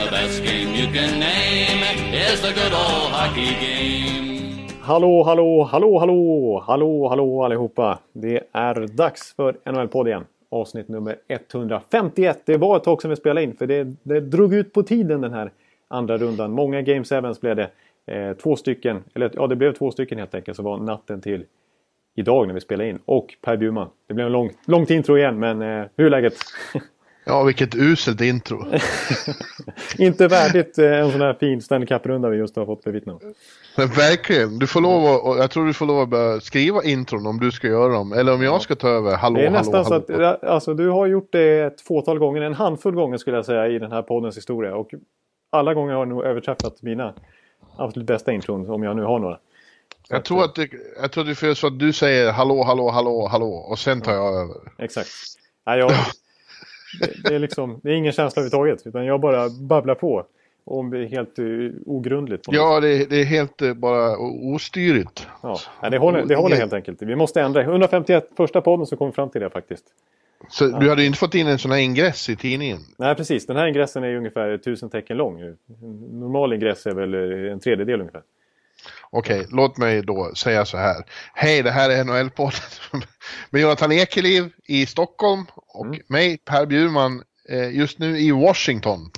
The best game you can name is the good old hockey game. Hallå, hallå, hallå, hallå, hallå, hallå allihopa. Det är dags för NHL-podd igen. Avsnitt nummer 151. Det var ett tag sedan vi spelade in för det, det drog ut på tiden den här andra rundan. Många Game Sevens blev det. Eh, två stycken, eller ja det blev två stycken helt enkelt som var natten till idag när vi spelade in. Och Per Bjurman. Det blev en lång, långt intro igen men eh, hur är läget? Ja, vilket uselt intro. Inte värdigt eh, en sån här fin Stanley Cup-runda vi just har fått bevittna. Men verkligen, du får lov att, jag tror du får lov att börja skriva intron om du ska göra dem. Eller om jag ska ta över. Hallå, Det är hallå, nästan hallå. så att alltså, du har gjort det ett fåtal gånger, en handfull gånger skulle jag säga i den här poddens historia. Och alla gånger har du nog överträffat mina absolut bästa intron, om jag nu har några. Jag tror att det, jag tror att det är så att du säger hallå, hallå, hallå, hallå och sen tar jag över. Exakt. Nej, jag, det, det, är liksom, det är ingen känsla överhuvudtaget, utan jag bara babblar på. Och det är helt uh, ogrundligt. Ja, det, det är helt eh, bara ostyrigt. Ja, nej, det håller, det håller helt enkelt. Vi måste ändra. 151, första podden så kom fram till det faktiskt. Så du hade inte fått in en sån här ingress i tidningen. Nej, precis. Den här ingressen är ungefär tusen tecken lång. En normal ingress är väl eh, en tredjedel ungefär. Okej, låt mig då säga så här. Hej, det här är NHL-podden med Jonathan Ekeliv i Stockholm och Mm. mig, Per Bjurman, eh, just nu i Washington.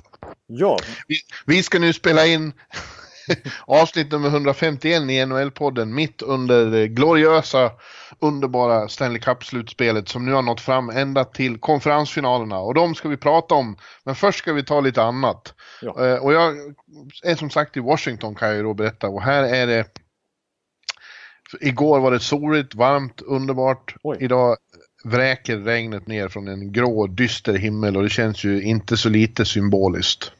Ja, Vi, vi ska nu spela in avsnitt nummer 151 i NHL-podden mitt under det gloriösa, underbara Stanley Cup-slutspelet som nu har nått fram ända till konferensfinalerna. Och de ska vi prata om. Men först ska vi ta lite annat. Ja. Eh, och jag är som sagt i Washington kan jag ju då berätta. Och här är det... Igår var det soligt, varmt, underbart. Oj. Idag vräker regnet ner från en grå, dyster himmel och det känns ju inte så lite symboliskt.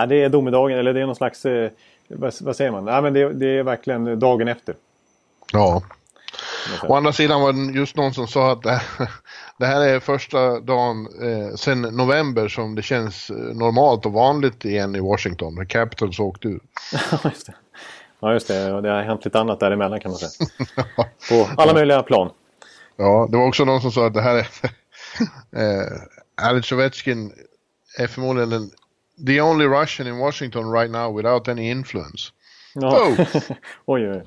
Ja det är domedagen, eller det är någon slags... Eh, vad, vad säger man? Nej, men det, det är verkligen dagen efter. Ja. Å andra sidan var det just någon som sa att det här, det här är första dagen eh, sedan november som det känns eh, normalt och vanligt igen i Washington. När Capitals åkte ur. Ja, just det. Ja, just det. Och Det har hänt lite annat däremellan kan man säga. På alla möjliga plan. Ja, det var också någon som sa att det här är... eh, Alex Ovechkin är förmodligen den, the only Russian in Washington right now without any influence. Ja. Oh. oj, oj.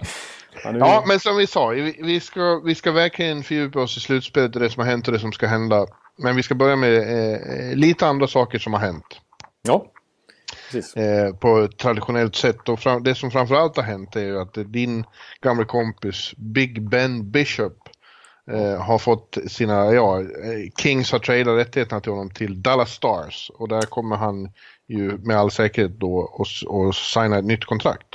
Ja, nu, Ja, men som vi sa, vi, vi, ska, vi ska verkligen fördjupa oss i slutspelet och det som har hänt och det som ska hända. Men vi ska börja med eh, lite andra saker som har hänt. ja. precis. eh, på ett traditionellt sätt. Och fram, det som framförallt har hänt är ju att din gamla kompis Big Ben Bishop eh, har fått sina, ja, eh, Kings har tradat rättigheterna till honom till Dallas Stars. Och där kommer han ju med all säkerhet då och, och signa ett nytt kontrakt.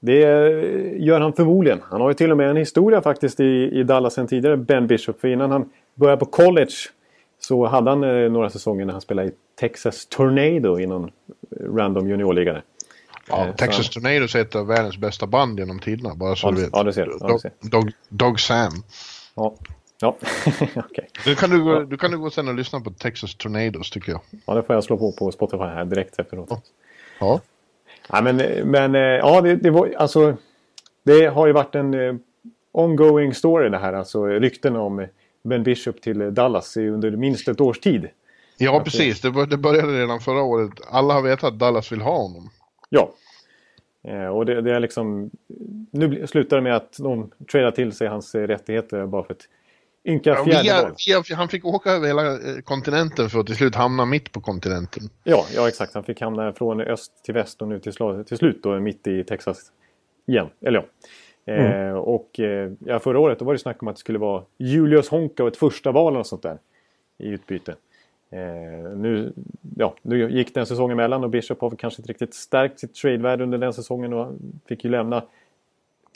Det eh, gör han förmodligen. Han har ju till och med en historia faktiskt i, i Dallas sen tidigare, Ben Bishop. För innan han började på college så hade han eh, några säsonger när han spelade i Texas Tornado i någon eh, random juniorliga. Ja, Eh, Texas så- Tornadoes är ett av världens bästa band genom tiderna, bara så Ja, du det- vet. ja, det ser du. Ja, Dog, ser Dog, Dog Sam. Ja, ja. okej. Du kan du, gå, du kan du gå sen och lyssna på Texas Tornadoes tycker jag. Ja, det får jag slå på på Spotify här direkt efteråt. Ja. Ja, men, men eh, ja, det, det var alltså. Det har ju varit en eh, ongoing story det här. Alltså rykten om Ben Bishop till Dallas under minst ett års tid. Ja, precis. Det, bör, det började redan förra året. Alla har vetat att Dallas vill ha honom. Ja. Eh, och det, det är liksom... Nu slutar det med att de tradar till sig hans rättigheter bara för ett ynka Ja, fjärde via, val. via, han fick åka över hela eh, kontinenten för att till slut hamna mitt på kontinenten. Ja, ja, exakt. Han fick hamna från öst till väst och nu till, till slut då mitt i Texas igen. Eller ja. Eh, och eh, ja, förra året då var det snack om att det skulle vara Julius Honka och ett första val och sånt där i utbyte. Eh, nu, ja, nu gick den säsongen emellan och Bishop har kanske inte riktigt stärkt sitt tradevärde under den säsongen och fick ju lämna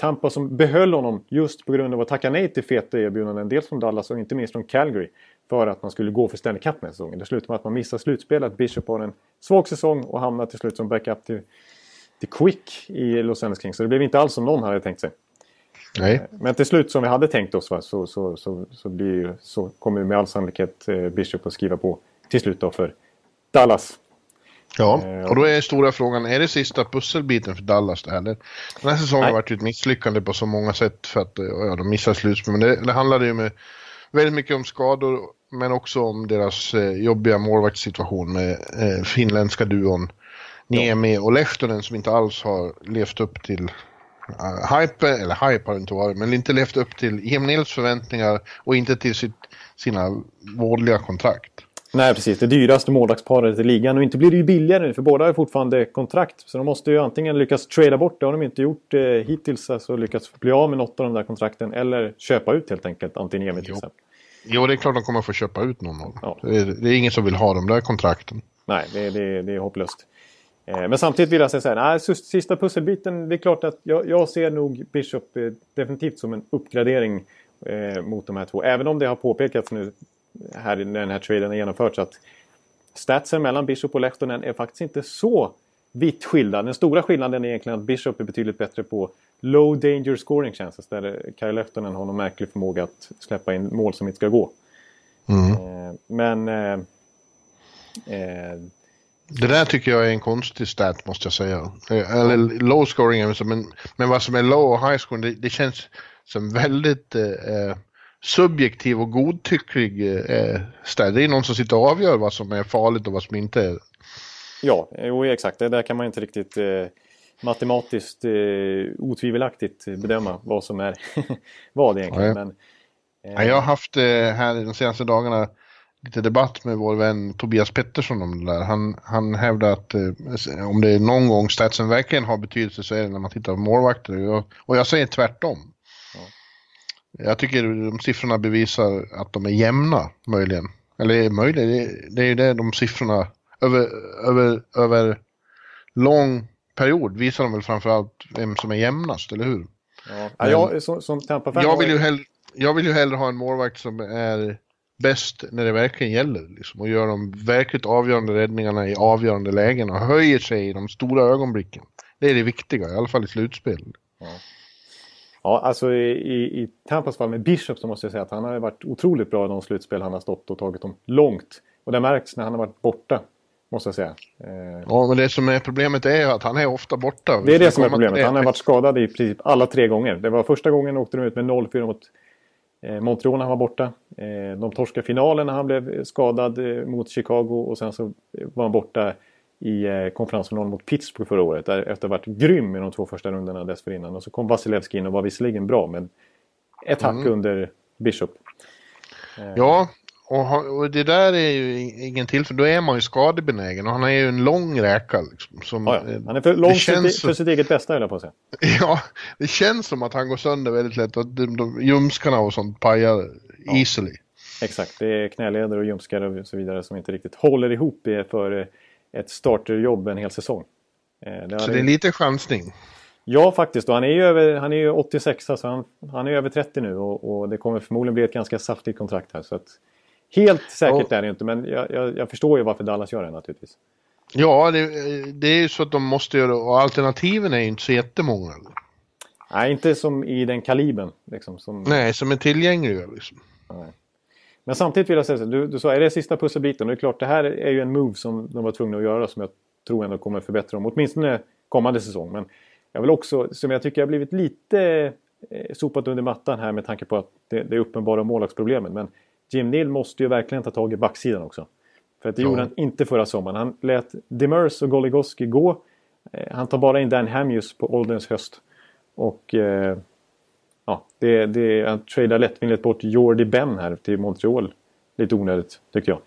Tampa som behöll honom just på grund av att tacka nej till feta erbjudanden. Dels från Dallas och inte minst från Calgary. för att man skulle gå för Stanley Cup med säsongen. Det slutar med att man missar slutspelet. Bishop har en svag säsong och hamnar till slut som backup till, till Quick i Los Angeles Kings. Så det blev inte alls som någon hade tänkt sig. Nej. Eh, men till slut som vi hade tänkt oss va, så, så, så, så, blir, så kommer med all sannolikhet eh, Bishop att skriva på till slut då för Dallas. Ja, Eh, och då är stora frågan, är det sista pusselbiten för Dallas det här? Den här säsongen Nej. har varit ett misslyckande på så många sätt för att ja, de missar slutspel. Men det, det handlade ju med, väldigt mycket om skador, men också om deras eh, jobbiga målvaktssituation med eh, finländska duon Niemi och Lehtonen som inte alls har levt upp till uh, hype, eller hype har det inte varit, men inte levt upp till Jim Nils förväntningar och inte till sitt, sina vårdliga kontrakt. Nej, precis. Det dyraste målvaktsparet i ligan. Och inte blir det ju billigare nu, för båda har fortfarande kontrakt. Så de måste ju antingen lyckas trada bort, det har de inte gjort eh, hittills, alltså lyckats bli av med något av de där kontrakten. Eller köpa ut helt enkelt, Antiniemi till Jo. exempel. Jo, det är klart de kommer få köpa ut någon av dem. Ja. Det, är, det är ingen som vill ha de där kontrakten. Nej, det, det, det är hopplöst. Eh, Men samtidigt vill jag säga så här, nej, sista pusselbiten, det är klart att jag, jag ser nog Bishop eh, definitivt som en uppgradering eh, mot de här två. Även om det har påpekats nu här när den här traden har genomförts att statsen mellan Bishop och Lehtonen är faktiskt inte så vitt skilda. Den stora skillnaden är egentligen att Bishop är betydligt bättre på low danger scoring chances där Kyle Lehtonen har någon märklig förmåga att släppa in mål som inte ska gå. Mm. Eh, Men eh, eh, Det där tycker jag är en konstig stat måste jag säga. Eh, Eller low scoring, men, men vad som är low och high scoring, det, det känns som väldigt eh, subjektiv och godtycklig eh, stat. Det är någon som sitter och avgör vad som är farligt och vad som inte är. Ja, jo, exakt. Det där kan man inte riktigt eh, matematiskt eh, otvivelaktigt bedöma vad som är vad egentligen. Nej. Men, eh, Ja, Jag har haft eh, här de senaste dagarna lite debatt med vår vän Tobias Pettersson om det där. Han, han hävdar att eh, om det är någon gång statsen verkligen har betydelse så är det när man tittar på målvakter. Och jag, och jag säger tvärtom. Jag tycker de siffrorna bevisar att de är jämna, möjligen. Eller möjligen, det, det är ju det de siffrorna över, över, över lång period visar de väl framförallt vem som är jämnast, eller hur? ja. Ja, jag, som, som Tampa-fan Jag vill, ju hellre, jag vill ju hellre ha en målvakt som är bäst när det verkligen gäller. Liksom, och gör de verkligt avgörande räddningarna i avgörande lägen och höjer sig i de stora ögonblicken. Det är det viktiga, i alla fall i slutspel. Ja, alltså i, i, Tampas fall med Bishop så måste jag säga att han har varit otroligt bra i de slutspel han har stått och tagit dem långt. Och det märks när han har varit borta, måste jag säga. Eh, Ja, men det som är problemet är att han är ofta borta. Det är det som är problemet. Han har varit skadad i princip alla tre gånger. Det var första gången åkte de ut med 0-4 mot eh, Montreal när han var borta. Eh, de torskade finalen när han blev skadad mot Chicago och sen så var han borta i eh, konferensfinalen mot Pittsburgh förra året. Där, efter att ha varit grym i de två första rundorna dessförinnan. Och så kom Vasilevski in och var visserligen bra men ett hack Mm. under Bishop. Ja, och, och det där är ju ingen till för då är man ju skadebenägen och han är ju en lång räka. Liksom, som, Ja, ja. eh, Han är för lång för, känns för sitt eget bästa höll jag på att säga. Ja, det känns som att han går sönder väldigt lätt och de, de, ljumskarna och sånt pajar easily. Exakt, det är knäleder och ljumskar och så vidare som inte riktigt håller ihop för eh, ett starterjobb en hel säsong. Eh, Det Så det är lite chansning. Ja, faktiskt. Och han är ju över, han är ju 86, så han, han är över 30 nu och, och det kommer förmodligen bli ett ganska saftigt kontrakt här. Så att, helt säkert Ja. är det inte, men jag, jag, jag förstår ju varför Dallas gör det naturligtvis. Ja, det, det är ju så att de måste göra och alternativen är ju inte så jättemånga. Nej, inte som i den kalibern. Liksom, som, Nej, som är tillgängliga liksom. Men samtidigt vill jag säga så du, du sa, är det sista pusselbiten? Och det är klart, det här är ju en move som de var tvungna att göra som jag tror ändå kommer förbättra dem, åtminstone kommande säsong. Men jag vill också, som jag tycker har blivit lite eh, sopat under mattan här med tanke på att det, det är uppenbara målvaktsproblemen. Men Jim Neal måste ju verkligen ta tag i backsidan också. För att det Ja. gjorde han inte förra sommaren. Han lät Demers och Goligoski gå. Eh, han tar bara in Dan Hamhus på ålderns höst. Och eh, ja, det, det, han tradar lättvindigt bort Jordi Ben här till Montreal. Lite onödigt tycker jag.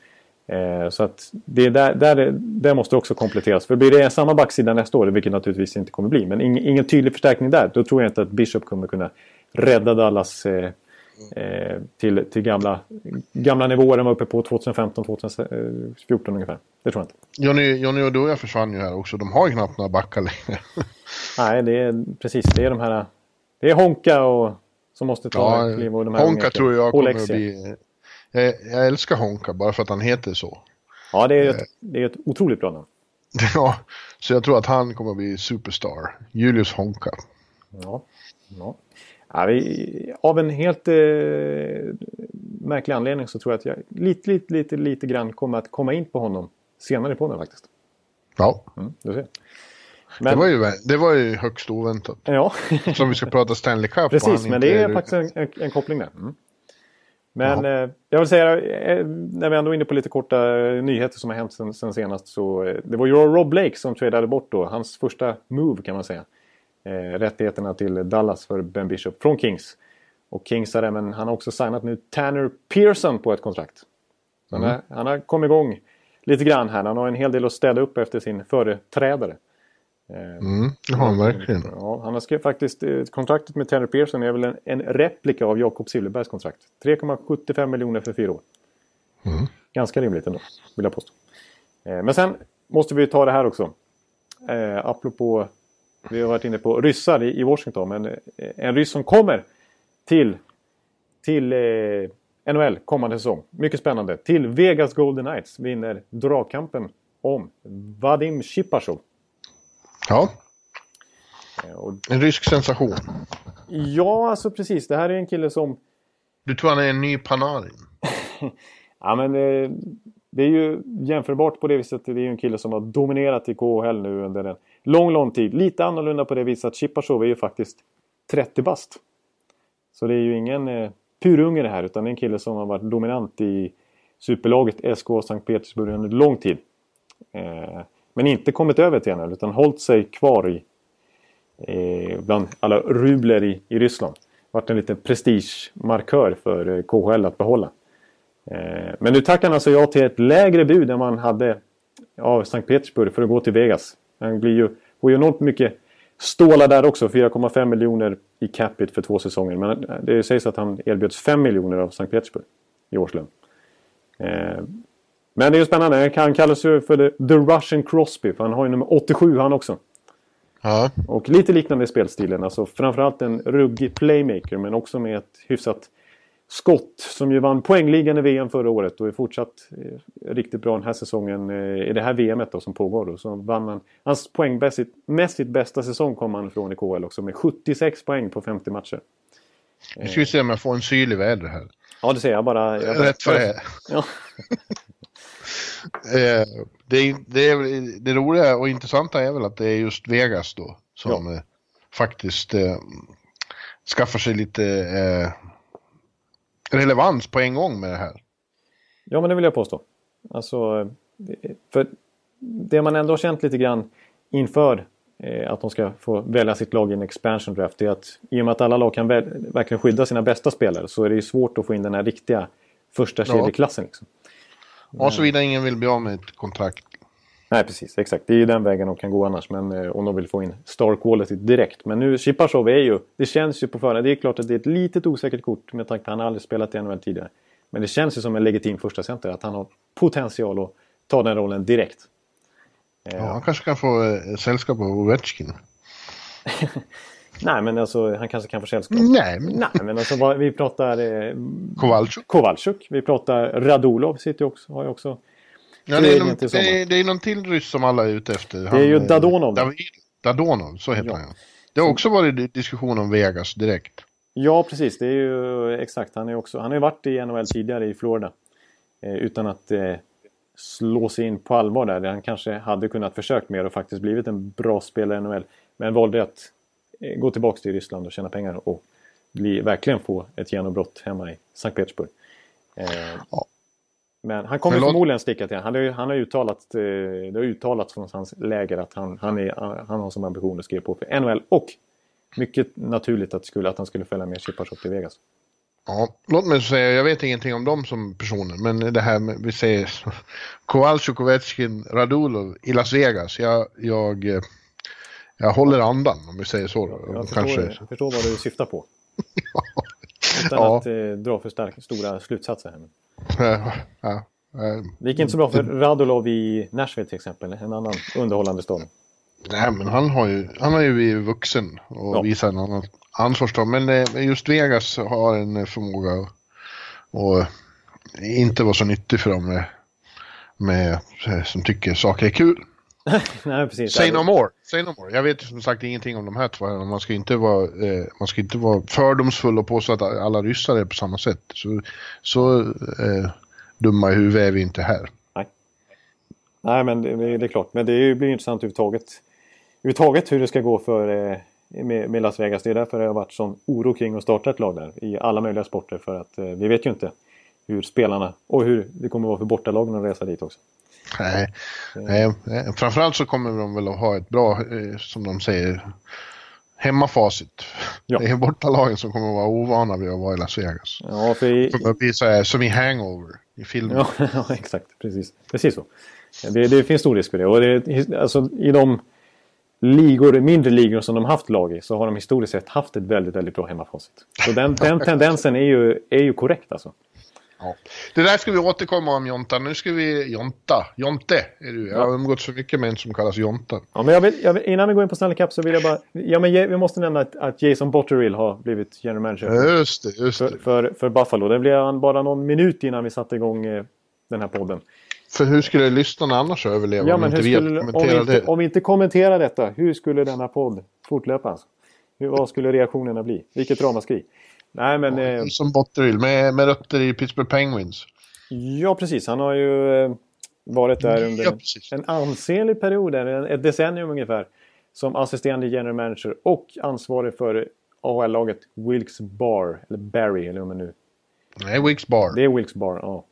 Eh, så att det är där, där, där måste också kompletteras. För blir det samma backsida nästa år, vilket naturligtvis inte kommer bli, men ing, ingen tydlig förstärkning där, då tror jag inte att Bishop kommer kunna rädda Dallas eh, eh, till, till gamla, gamla nivåer de var uppe på 2015-2014 ungefär. Det tror jag inte. Johnny, Johnny och Doja försvann ju här också. De har ju knappt några backar längre. Nej, det är precis. Det är de här... Det är Honka och som måste ta Ja, kliv och de här Honka tror jag kommer att bli... Jag, jag älskar Honka bara för att han heter så. Ja, det är ett, det är ett otroligt bra namn. Ja, så jag tror att han kommer att bli superstar. Julius Honka. Ja. ja. ja vi, av en helt eh, märklig anledning så tror jag att jag lite, lite, lite, lite grann kommer att komma in på honom senare på den faktiskt. Ja. Mm, du ser. Men, det, var ju, det var ju högst oväntat. Ja. Som vi ska prata Stanley Cup. Precis, men det är, är faktiskt en, en, koppling där. Mm. Men eh, jag vill säga, eh, när vi ändå är inne på lite korta eh, nyheter som har hänt sen, sen senast. Så, eh, det var ju Rob Blake som tradade bort då, hans första move kan man säga. Eh, rättigheterna till Dallas för Ben Bishop från Kings. Och Kings har även, han har också signat nu Tanner Pearson på ett kontrakt. Mm. han, har, han har kommit igång lite grann här. Han har en hel del att städa upp efter sin företrädare. Mm, det har han verkligen. Ja, han har skrivit faktiskt, eh, kontraktet med Tanner Pearson är väl en, en replika av Jakob Silverbergs kontrakt. 3,75 miljoner för fyra år. Mm. Ganska rimligt ändå, vill jag påstå. Eh, men sen måste vi ta det här också. Eh, apropå, vi har varit inne på ryssar i, i Washington, men eh, en ryss som kommer till, till eh, NHL kommande säsong. Mycket spännande. Till Vegas Golden Knights vinner dragkampen om Vadim Shipashov. Ja. En rysk sensation. Ja, alltså precis. Det här är en kille som... Du tror han är en ny Panarin? ja, men eh, det är ju jämförbart på det viset. Det är ju en kille som har dominerat i KHL nu under en lång, lång tid. Lite annorlunda på det viset att Chipachov är ju faktiskt 30 bast. Så det är ju ingen eh, purunge det här, utan det är en kille som har varit dominant i superlaget SK Sankt Petersburg under lång tid. Eh, men inte kommit över till NHL utan hållit sig kvar i, eh, bland alla rubler i, i Ryssland. Vart en liten prestigemarkör för eh, KHL att behålla. Eh, men nu tackar han alltså ja till ett lägre bud än man hade av Sankt Petersburg för att gå till Vegas. Han blir ju, får ju enormt mycket stålar där också. 4,5 miljoner i capita för två säsonger. Men det sägs att han erbjöds 5 miljoner av Sankt Petersburg i årslön. Eh, men det är ju spännande. Han kallas ju för The Russian Crosby. För han har ju nummer 87 han också. Ja. Och lite liknande i spelstilen. Alltså framförallt en ruggig playmaker men också med ett hyfsat skott. Som ju vann poängligan i VM förra året och är fortsatt eh, riktigt bra den här säsongen eh, i det här VMet då, som pågår. Då. Så vann han, hans poängmässigt mässigt bästa säsong kom han från i KHL också med 76 poäng på 50 matcher. Nu ska vi se om jag får en syl i väder här. Ja, det ser jag bara. Jag bara Rätt för det. Ja. Eh, det, det, det roliga och intressanta är väl att det är just Vegas då som ja. eh, faktiskt eh, skaffar sig lite eh, relevans på en gång med det här. Ja, men det vill jag påstå. Alltså, för det man ändå har känt lite grann inför eh, att de ska få välja sitt lag i en expansion draft är att i och med att alla lag kan verkligen skydda sina bästa spelare så är det ju svårt att få in den här riktiga första kedjeklassen. Ja. Liksom. Och såvida ingen vill bli av med ett kontrakt. Nej, precis. Exakt. Det är ju den vägen de kan gå annars. Men eh, om de vill få in star quality direkt. Men nu, Chipachov är ju... Det känns ju på förhand. Det är klart att det är ett litet osäkert kort med tanke på att han aldrig spelat i NHL tidigare. Men det känns ju som en legitim första center Att han har potential att ta den rollen direkt. Ja, han kanske kan få eh, sällskap av Ovechkin. Nej, men alltså han kanske kan få sällskap. Nej, men, Nej, men alltså vad, vi pratar... Eh, Kowalczyk. Kowalczyk. Vi pratar Radulov sitter också, har ju också... Ja, det, är någon, det, är, det är någon till ryss som alla är ute efter. Han, det är ju Dadonov. David, Dadonov, så heter ja. han. Det har också varit diskussion om Vegas direkt. Ja, precis. Det är ju exakt. Han, är också, han har ju varit i NHL tidigare i Florida. Eh, utan att eh, slå sig in på allvar där. Han kanske hade kunnat försökt mer och faktiskt blivit en bra spelare i NHL. Men valde att Eh, gå tillbaka till Ryssland och tjäna pengar och bli, verkligen få ett genombrott hemma i Sankt Petersburg. Eh, ja. Men han kommer förmodligen sticka till Han han har uttalat, eh, det har uttalats från hans läger att han, han, är, han har som ambition att skriva på för NHL och mycket naturligt att, skulle, att han skulle följa med Chipachov till Vegas. Ja, låt mig säga, jag vet ingenting om dem som personer, men det här med, vi säger Kowalczyk, Ovechkin, Radulov i Las Vegas. Jag, jag eh, jag håller andan om vi säger så. Jag, Kanske... förstår, jag förstår vad du syftar på. Utan ja. att eh, dra för stark, stora slutsatser. Här. Ja, ja, det gick inte så bra för Radulov i Nashville till exempel. En annan underhållande stad. Nej, men han har ju, han har ju blivit vuxen och ja. visar en annan ansvarstagande. Men eh, just Vegas har en förmåga att inte vara så nyttig för dem med, med, som tycker saker är kul. Nej, precis. Say no more. Say no more. Jag vet som sagt ingenting om de här två. Man ska inte vara, eh, man ska inte vara fördomsfull och påstå att alla ryssar är på samma sätt. Så, så eh, dumma i huvudet är vi inte här. Nej, Nej men det, det är klart. Men det blir intressant överhuvudtaget. Överhuvudtaget hur det ska gå för eh, med, med, Las Vegas. Det är därför det har varit sån oro kring att starta ett lag där i alla möjliga sporter. För att eh, vi vet ju inte hur spelarna och hur det kommer att vara för bortalagen att resa dit också. Nej, nej, framförallt så kommer de väl att ha ett bra, eh, som de säger, hemmafacit. Ja. Det är bortalagen som kommer att vara ovana vid att vara i Las Vegas. Ja, för i... Det kommer att bli så här, som i Hangover i filmen. Ja, ja exakt. Precis, Precis så. Det, det finns stor risk för det. Och det, alltså, i de ligor, mindre ligor som de haft lag i så har de historiskt sett haft ett väldigt, väldigt bra hemmafacit. Så den, den tendensen är ju, är ju korrekt alltså. Ja. Det där ska vi återkomma om Jonta. Nu ska vi... Jonta. Jonte är du. Jag har umgåtts för mycket med en som kallas Jonta. Ja, men jag vill, jag vill, innan vi går in på Stanley Cup så vill jag bara... Ja, men vi måste nämna att, att Jason Botterill har blivit general manager. Just det, just det. För, för, för Buffalo. Det blev han bara någon minut innan vi satte igång eh, den här podden. För hur skulle lyssnarna annars överleva ja, om, inte vi skulle, om, vi inte, om vi inte kommenterar detta, hur skulle denna podd fortlöpa? Hur, vad skulle reaktionerna bli? Vilket ramaskri? Nej, men... Eh, som Botterill med, med rötter i Pittsburgh Penguins. Ja, precis. Han har ju eh, varit där under ja, en ansenlig period, ett decennium ungefär. Som assisterande general manager och ansvarig för AHL-laget Wilkes Bar, eller Barry, eller om man nu... Nej, Wilkes Bar. Det är Wilkes Bar, ja.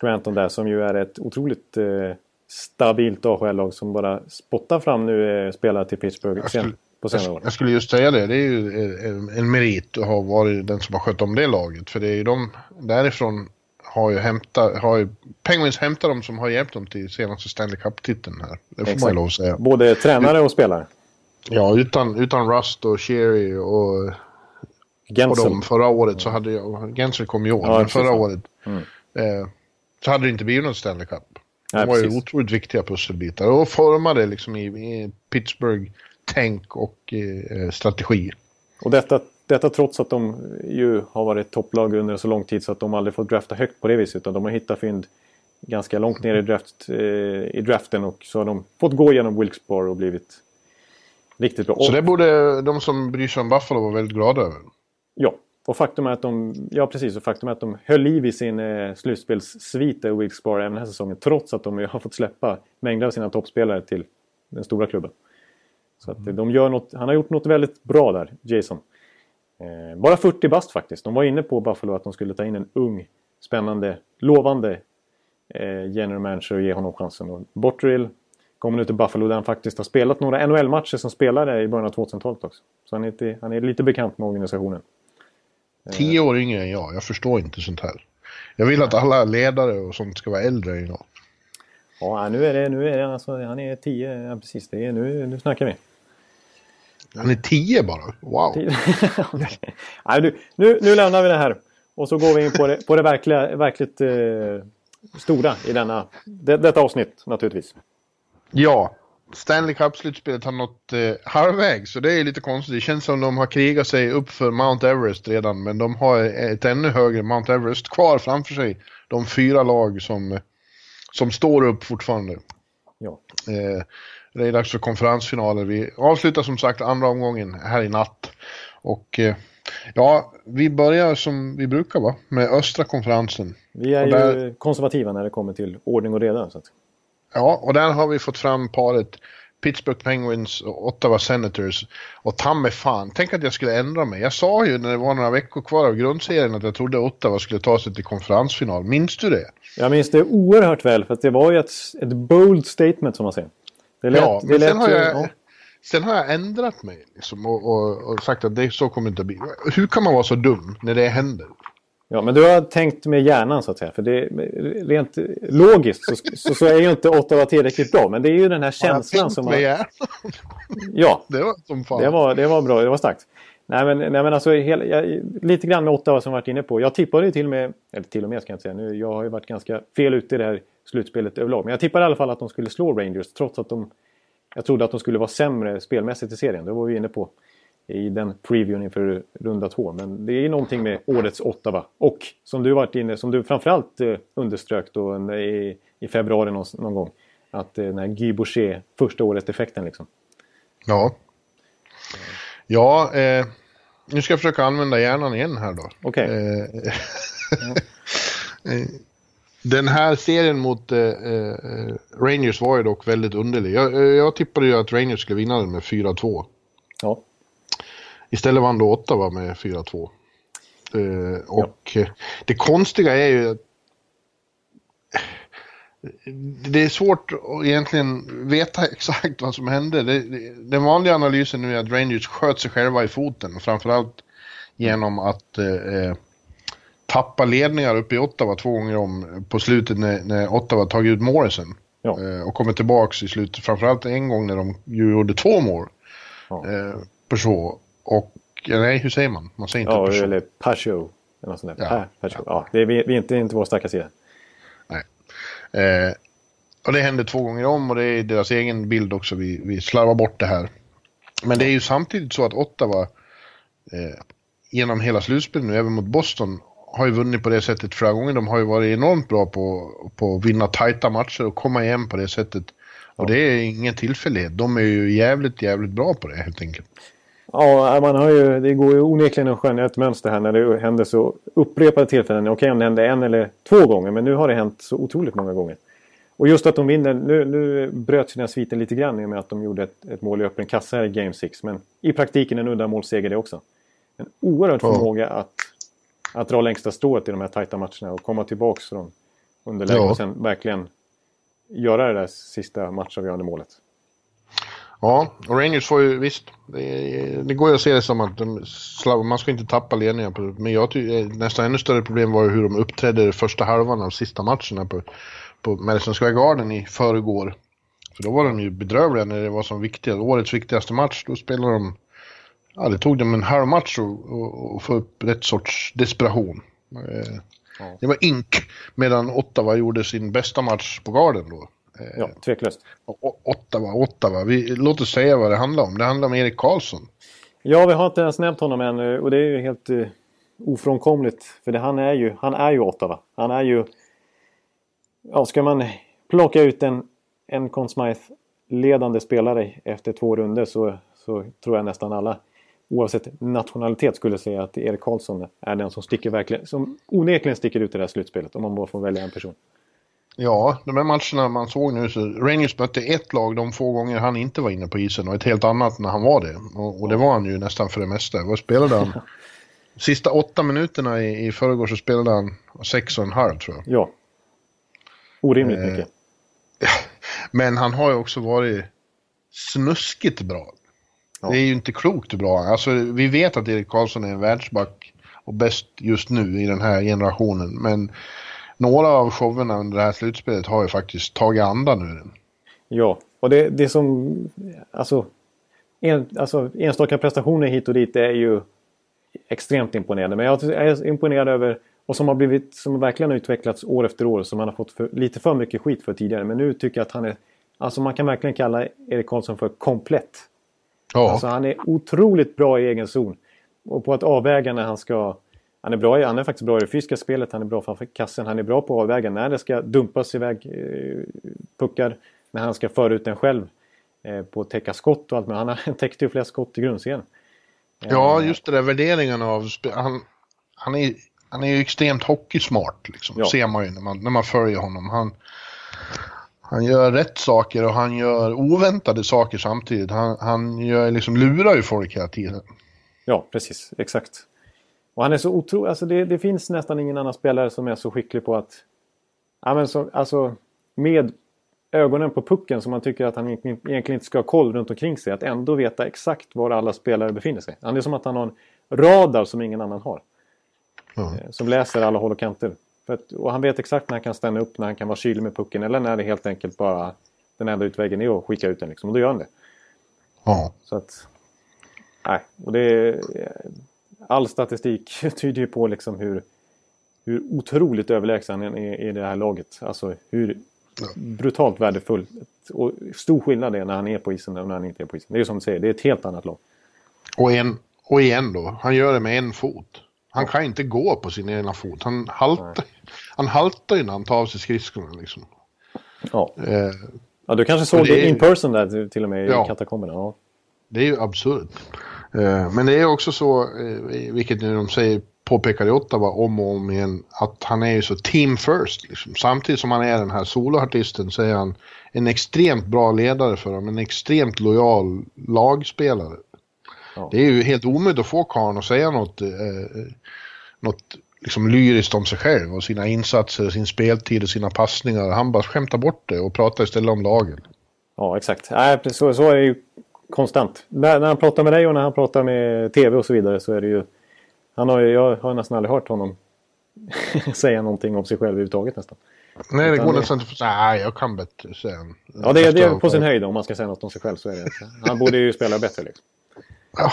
Scranton där som ju är ett otroligt eh, stabilt AHL-lag som bara spottar fram nu eh, spelare till Pittsburgh sen, på senare år. Jag skulle just säga det, det är ju en, en merit att ha varit den som har skött om det laget. För det är ju de därifrån har ju hämtat, har ju Penguins hämtat dem som har hjälpt dem till senaste Stanley Cup-titeln här. Det får Exakt. man ju lov att säga. Både tränare och spelare. Ja, utan, utan Rust och Sherry och, Gensel. och dem förra året så hade jag, Gensel kom ju år, ja, men förra året mm. eh, så hade det inte blivit någon Stanley Cup. De Nej, var ju otroligt viktiga pusselbitar och formade liksom i, i Pittsburgh tänk och eh, strategi. Och detta, detta trots att de ju har varit topplag under så lång tid så att de aldrig fått drafta högt på det viset. Utan de har hittat fynd ganska långt ner i, draft, eh, i draften och så har de fått gå igenom Wilkes-Barre och blivit riktigt bra. Så det borde de som bryr sig om Buffalo vara väldigt glada över? Ja, och faktum är att de, ja precis, och faktum är att de höll liv i sin eh, slutspelssvit i Wilkes-Barre även den här säsongen. Trots att de har fått släppa mängder av sina toppspelare till den stora klubben. Så att de gör något, han har gjort något väldigt bra där, Jason. Eh, bara 40 bast faktiskt. De var inne på Buffalo att de skulle ta in en ung, spännande, lovande eh, general manager och ge honom chansen. Och Botterill kommer nu till Buffalo där han faktiskt har spelat några NHL-matcher som spelare i början av 2000-talet också. Så han är, lite, han är lite bekant med organisationen. Tio år yngre än jag, jag förstår inte sånt här. Jag vill att alla ledare och sånt ska vara äldre än jag. Ja, nu är det, nu är det alltså, han är tio, ja precis, det är, nu, nu snackar vi. Han är tio bara? Wow! Nej, nu, nu, nu lämnar vi det här. Och så går vi in på det, på det verkliga, verkligt eh, stora i denna, det, detta avsnitt naturligtvis. Ja, Stanley Cup-slutspelet har nått eh, halvvägs, så det är lite konstigt. Det känns som de har krigat sig upp för Mount Everest redan, men de har ett ännu högre Mount Everest kvar framför sig. De fyra lag som, som står upp fortfarande. Ja. Eh, det är dags för konferensfinaler. Vi avslutar som sagt andra omgången här i natt. Och eh, ja, vi börjar som vi brukar va, med östra konferensen. Vi är där... ju konservativa när det kommer till ordning och reda. Så att... Ja, och där har vi fått fram paret Pittsburgh Penguins och Ottawa Senators. Och ta mig fan, tänk att jag skulle ändra mig. Jag sa ju när det var några veckor kvar av grundserien att jag trodde Ottawa skulle ta sig till konferensfinal. Minns du det? Jag minns det oerhört väl, för det var ju ett, ett bold statement som man säger. Det lät, ja, det men sen, har jag, ja. sen har jag ändrat mig liksom, och, och, och, sagt att det så kommer det inte att bli. Hur kan man vara så dum när det händer? Ja, men du har tänkt med hjärnan så att säga. För det, rent logiskt så, så, så, är ju inte Ottawa tillräckligt bra. Men det är ju den här känslan som... Har tänkt med hjärnan? Ja, det var som fan. Det var, det var bra, det var starkt. Nej men, nej, men alltså hela, jag, lite grann med Ottawa som varit inne på. Jag tippade ju till och med, eller till och med ska jag inte säga nu, jag har ju varit ganska fel ute i det här slutspelet överlag. Men jag tippade i alla fall att de skulle slå Rangers trots att de... Jag trodde att de skulle vara sämre spelmässigt i serien. Det var vi inne på i den previewn inför runda två. Men det är någonting med årets Ottawa. Och som du varit inne, som du framförallt eh, underströk då i, i februari någon, någon gång. Att eh, den här Guy Boucher, första året-effekten liksom. Ja. Ja, eh, nu ska jag försöka använda hjärnan igen här då. Okej. Okay. Eh, den här serien mot eh, eh, Rangers var ju dock väldigt underlig. Jag, eh, jag tippade ju att Rangers skulle vinna den med 4-2. Ja. Istället vann då Ottawa med 4-2. Eh, och ja. det konstiga är ju att det är svårt att egentligen veta exakt vad som hände. Det, det, den vanliga analysen nu är att Rangers sköt sig själva i foten. Framförallt genom att eh, tappa ledningar uppe i Ottawa två gånger om på slutet när, när Ottawa tagit ut Morrison. Ja. Eh, och kommer tillbaks i slutet, framförallt en gång när de gjorde två mål. Ja. Eh, Peugeot. Och, nej hur säger man? Man säger inte ja, Peugeot. eller Peugeot. Eller något sånt där. Ja. Peugeot. Ja. det är, vi, vi är inte, inte vår starka sida. Nej. Eh, och det hände två gånger om och det är deras egen bild också. Vi, vi slarvar bort det här. Men det är ju samtidigt så att Ottawa eh, genom hela slutspelet nu, även mot Boston, har ju vunnit på det sättet flera gånger. De har ju varit enormt bra på, på att vinna tajta matcher och komma igen på det sättet. Och det är ingen tillfällighet. De är ju jävligt, jävligt bra på det helt enkelt. Ja, man har ju, det går ju onekligen att skönja ett mönster här när det händer så upprepade tillfällen. Okej om det hände en eller två gånger, men nu har det hänt så otroligt många gånger. Och just att de vinner, nu, nu bröt den här sviten lite grann i och med att de gjorde ett, ett mål i öppen kassa i Game 6. Men i praktiken en uddamålsseger det också. En oerhörd förmåga att att dra längsta strået i de här tajta matcherna och komma tillbaks från underläge ja. och sen verkligen göra det där sista matchavgörande målet. Ja, och Rangers får ju visst, det, det går ju att se det som att de, man ska inte tappa ledningen. På, men jag tycker nästan ännu större problem var hur de uppträdde första halvan av sista matcherna på, på Madison Square Garden i förrgår. För då var de ju bedrövliga när det var som viktigast, årets viktigaste match. Då spelade de ja, det tog dem en halv match att få upp rätt sorts desperation. Eh, ja. Det var ink, medan Ottawa gjorde sin bästa match på garden då. Eh, ja, tveklöst. Ottawa, Ottawa. Vi, låt oss säga vad det handlar om. Det handlar om Erik Karlsson. Ja, vi har inte ens nämnt honom ännu och det är ju helt uh, ofrånkomligt. För det, han, är ju, han är ju Ottawa. Han är ju... Ja, ska man plocka ut en, en Conn Smythe-ledande spelare efter två runder så, så tror jag nästan alla oavsett nationalitet skulle säga att Erik Karlsson är den som sticker verkligen, som onekligen sticker ut i det här slutspelet om man bara får välja en person. Ja, de här matcherna man såg nu så Rangers mötte ett lag de få gånger han inte var inne på isen och ett helt annat när han var det. Och, och det var han ju nästan för det mesta. Vad spelade han? Sista åtta minuterna i, i förrgår så spelade han sex och en halv tror jag. Ja. Orimligt eh, mycket. Men han har ju också varit snuskigt bra. Ja. Det är ju inte klokt hur bra Alltså vi vet att Erik Karlsson är en världsback och bäst just nu i den här generationen. Men några av showerna under det här slutspelet har ju faktiskt tagit andan ur den. Ja, och det, det som... Alltså, en, alltså enstaka prestationer hit och dit är ju extremt imponerande. Men jag är imponerad över och som har blivit, som verkligen har utvecklats år efter år som man har fått för, lite för mycket skit för tidigare. Men nu tycker jag att han är, alltså man kan verkligen kalla Erik Karlsson för komplett. Ja. Alltså han är otroligt bra i egen zon. Och på att avväga när han ska... Han är, bra, han är faktiskt bra i det fysiska spelet, han är bra framför kassen. Han är bra på att avväga när det ska dumpas iväg eh, puckar. När han ska föra ut den själv. Eh, på att täcka skott och allt. Men han, han täckte ju flera skott i grundserien. Ja, just det där värderingen av... Han, han, är, han är ju extremt hockeysmart liksom. Ja. Ser man ju när man, när man följer honom. Han, han gör rätt saker och han gör oväntade saker samtidigt. Han, han gör, liksom lurar ju folk hela tiden. Ja, precis. Exakt. Och han är så otrolig. Alltså det, det, finns nästan ingen annan spelare som är så skicklig på att... Ja, men så, alltså, med ögonen på pucken som man tycker att han egentligen inte ska ha koll runt omkring sig. Att ändå veta exakt var alla spelare befinner sig. Han är som att han har en radar som ingen annan har. Mm. Som läser alla håll och kanter. Att, och han vet exakt när han kan stanna upp, när han kan vara kylig med pucken eller när det helt enkelt bara den enda utvägen är att skicka ut den. Liksom, och då gör han det. Ja. Så att... Nej, och det All statistik tyder ju på liksom hur, hur otroligt överlägsen han är i det här laget. Alltså hur brutalt värdefull och stor skillnad det är när han är på isen och när han inte är på isen. Det är ju som du säger, det är ett helt annat lag. Och, en, och igen då, han gör det med en fot. Han kan inte gå på sin ena fot. Han haltar, han haltar ju när han tar av sig skridskorna liksom. Ja. Eh, ja, du kanske såg det det in person där till och med Ja. i katakomberna. Ja. Det är ju absurt. Eh, Men det är också så, eh, vilket nu de säger, påpekar i Ottawa om och om igen, att han är ju så team first. Liksom. Samtidigt som han är den här soloartisten så är han en extremt bra ledare för dem, en extremt lojal lagspelare. Ja. Det är ju helt omöjligt att få karln att säga något, eh, något liksom lyriskt om sig själv och sina insatser, sin speltid och sina passningar. Han bara skämtar bort det och pratar istället om lagen. Ja, exakt. Nej, precis så, så är det ju konstant. När, när han pratar med dig och när han pratar med TV och så vidare så är det ju... Han har ju jag har nästan aldrig hört honom säga någonting om sig själv överhuvudtaget nästan. Nej, det går nästan inte att nej jag kan bättre, säger han. Ja, det, är- det är på sin höjd om man ska säga något om sig själv så är det. Han borde ju spela bättre liksom. Ja,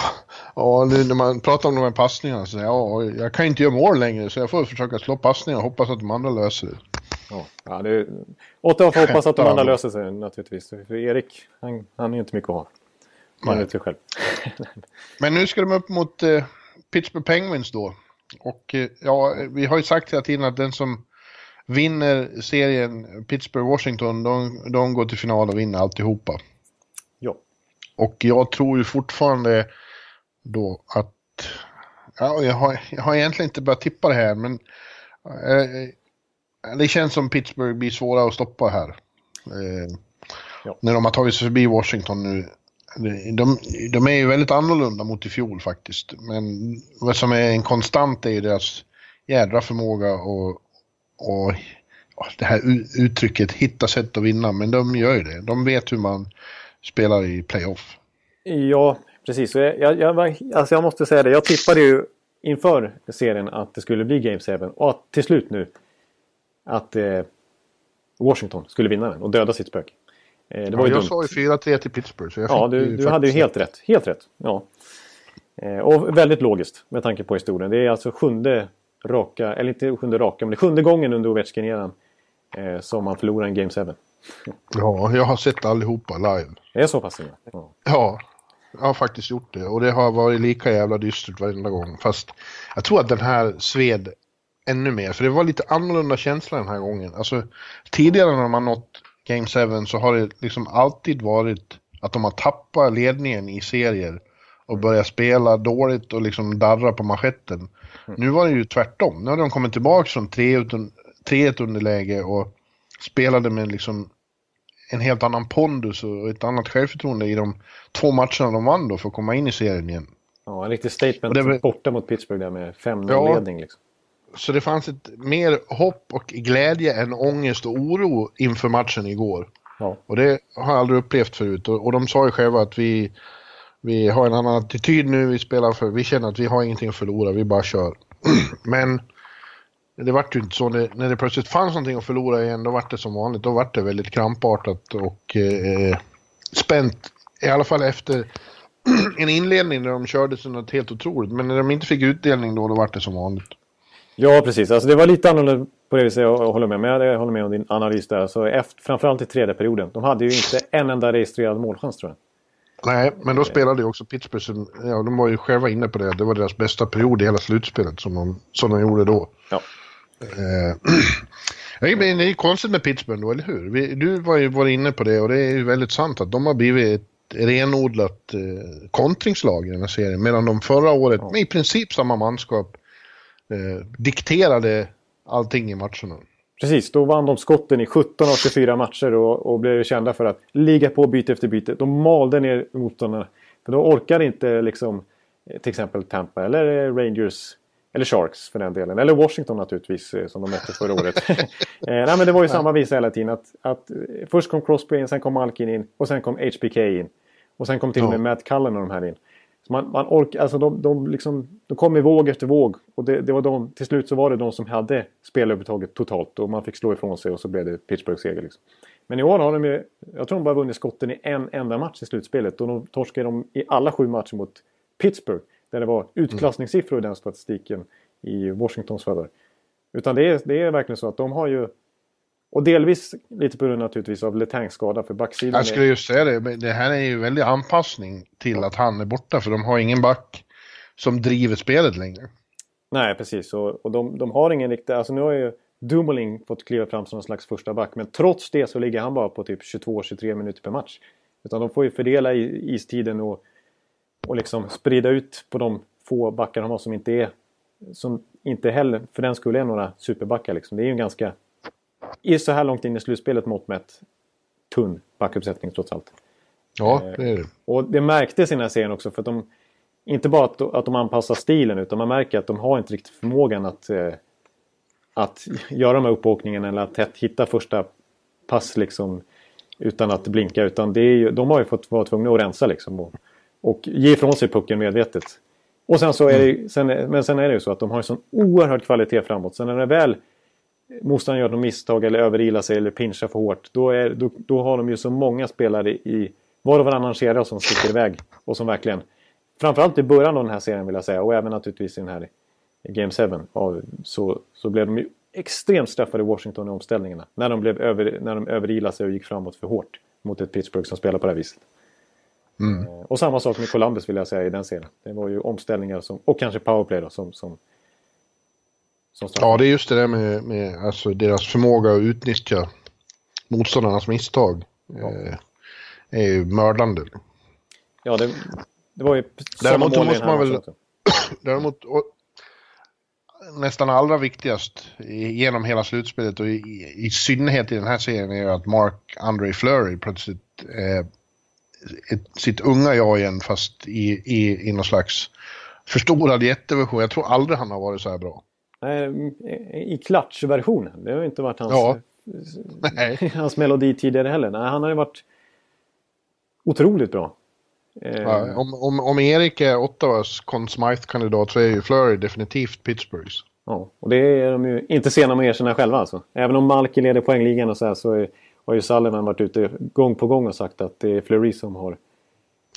ja nu när man pratar om de här passningarna så ja, jag kan inte göra mål längre så jag får försöka slå passningar och hoppas att de andra löser det. Ja, ja, det är... Ottawa får hoppas att de andra löser sig naturligtvis. För Erik, han, han är ju inte mycket att ha. Man vet ju själv. Men nu ska de upp mot eh, Pittsburgh Penguins då. Och eh, ja, vi har ju sagt hela tiden att den som vinner serien Pittsburgh-Washington, de, de går till final och vinner alltihopa. Och jag tror ju fortfarande då att... Ja, jag har, jag har egentligen inte börjat tippa det här, men... Eh, det känns som Pittsburgh blir svåra att stoppa här. Eh, Ja. När de har tagit sig förbi Washington nu. De, de är ju väldigt annorlunda mot i fjol faktiskt. Men vad som är en konstant är ju deras jädra förmåga och, och det här uttrycket hitta sätt att vinna. Men de gör ju det. De vet hur man spelar i playoff. Ja, precis. Så Jag, jag, jag, var- alltså jag måste säga det. Jag tippade ju inför serien att det skulle bli Game 7. Och att till slut nu att eh, Washington skulle vinna den och döda sitt spöke. Eh, det var Ja, ju jag dumt. sa ju 4-3 till Pittsburgh. Så jag Ja, du, du hade ju helt rätt. Helt rätt. Ja. Eh, och väldigt logiskt med tanke på historien. Det är alltså sjunde raka, eller inte sjunde raka, men det sjunde gången under Ovechkin-eran eh, som man förlorar en Game 7. Ja, jag har sett allihopa live. Det är så pass illa. Ja. Ja, jag har faktiskt gjort det. Och det har varit lika jävla dystert varenda gång. Fast jag tror att den här sved ännu mer. För det var lite annorlunda känsla den här gången. Alltså tidigare när man nått Game 7 så har det liksom alltid varit att de har tappat ledningen i serier. Och börjat spela dåligt och liksom darra på manschetten. Nu var det ju tvärtom. Nu har de kommit tillbaka från 3-1 underläge och spelade med liksom en helt annan pondus och ett annat självförtroende i de två matcherna de vann då för att komma in i serien igen. Ja, en riktig statement det var- borta mot Pittsburgh där med 5-0 Ja. Liksom. Så det fanns ett mer hopp och glädje än ångest och oro inför matchen igår. Ja. Och det har jag aldrig upplevt förut. Och, och de sa ju själva att vi, vi har en annan attityd nu, vi spelar för, vi känner att vi har ingenting att förlora, vi bara kör. Men det vart ju inte så. När, när det plötsligt fanns någonting att förlora igen, då vart det som vanligt. Då vart det väldigt krampartat och eh, spänt. I alla fall efter en inledning där de körde sig något helt otroligt. Men när de inte fick utdelning då, då vart det som vanligt. ja, precis. Alltså, det var lite annorlunda på det viset. Jag, håller med. Men jag, håller med om din analys där. Så efter, framförallt i tredje perioden. De hade ju inte en enda registrerad målchans tror jag. Nej, men då spelade ju också Pittsburgh, sin- ja de var ju själva inne på det, det var deras bästa period i hela slutspelet som de, som de gjorde då. Ja. Eh, det är konstigt med Pittsburgh då, eller hur? Vi, du var ju varit inne på det och det är ju väldigt sant att de har blivit ett renodlat eh, kontringslag i den här serien. Medan de förra året med i princip samma manskap eh, dikterade allting i matcherna. Precis, då vann de skotten i 17 av 24 matcher och, och blev kända för att ligga på byte efter byte. De malde ner motståndarna. För då orkar inte liksom eh, till exempel Tampa eller eh, Rangers eller Sharks för den delen. Eller Washington naturligtvis eh, som de mötte förra året. eh, nej men det var ju samma visa hela tiden. Att, att eh, först kom Crosby in, sen kom Malkin in och sen kom HBK in. Och sen kom till och med. Matt Cullen och de här in. Så man, man ork, alltså de, de, liksom, de kom i våg efter våg. Och det, det var de, till slut så var det de som hade spelövertaget totalt. Och man fick slå ifrån sig och så blev det Pittsburghs seger. Liksom. Men i år har de ju, jag tror de bara vunnit skotten i en enda match i slutspelet. Och de torskade de i alla sju matcher mot Pittsburgh. Där det var utklassningssiffror i den statistiken i Washingtons favör. Utan det är, det är verkligen så att de har ju Och delvis lite på grund naturligtvis av Letangs skada för backsidan. Jag skulle just säga det, det här är ju väldigt anpassning till att han är borta för de har ingen back som driver spelet längre. Nej, precis. Och, och de, de har ingen riktig... Alltså nu har ju Dumoulin fått kliva fram som någon slags första back. Men trots det så ligger han bara på typ 22-23 minuter per match. Utan de får ju fördela istiden och, och liksom sprida ut på de få backar de har som inte är... Som inte heller för den skulle är några superbackar liksom. Det är ju en ganska... I så här långt in i slutspelet mått mätt tunn backuppsättning trots allt. Ja, det är det. Och det märktes i den här serien också för att de... Inte bara att, att de anpassar stilen utan man märker att de har inte riktigt förmågan att... Eh, att göra de här uppåkningarna eller att hitta första pass liksom utan att blinka. Utan det är ju, de har ju fått vara tvungna att rensa liksom och, och ge ifrån sig pucken medvetet. Och sen så är det, mm. sen, men sen är det ju så att de har en sån oerhörd kvalitet framåt. Sen när det väl motståndaren gör något misstag eller överilar sig eller pinchar för hårt. Då, är, då, då har de ju så många spelare i var och varannan kedja som sticker iväg. Och som verkligen, framförallt i början av den här serien vill jag säga och även naturligtvis i den här Game 7. Så, så blev de ju extremt straffade i Washington i omställningarna. När de, blev över, när de överilade sig och gick framåt för hårt mot ett Pittsburgh som spelar på det här viset. Mm. Eh, och samma sak med Columbus vill jag säga i den serien. Det var ju omställningar som, och kanske powerplay då som, som, som Ja, det är just det där med, med alltså deras förmåga att utnyttja motståndarnas misstag. Ja. Eh, är ju mördande. Ja, det, det var ju däremot mål måste man väl. Däremot, och, nästan allra viktigast genom hela slutspelet och i, i synnerhet i den här serien är att Mark Andre Fleury plötsligt eh, ett, sitt unga jag igen fast i, i, i någon slags förstorad jätteversion. Jag tror aldrig han har varit så här bra. Nej, I klatschversionen. Det har inte varit hans, ja. hans melodi tidigare heller. Nej, han har ju varit otroligt bra. Ja, om, om, om Erik är Ottawas Conn Smythe-kandidat så är ju Flurry definitivt Pittsburghs. Ja, och det är de ju inte sena med att erkänna själva alltså. Även om Malki leder poängligan och så här så är, har ju Sullivan varit ute gång på gång och sagt att det är Fleury som har...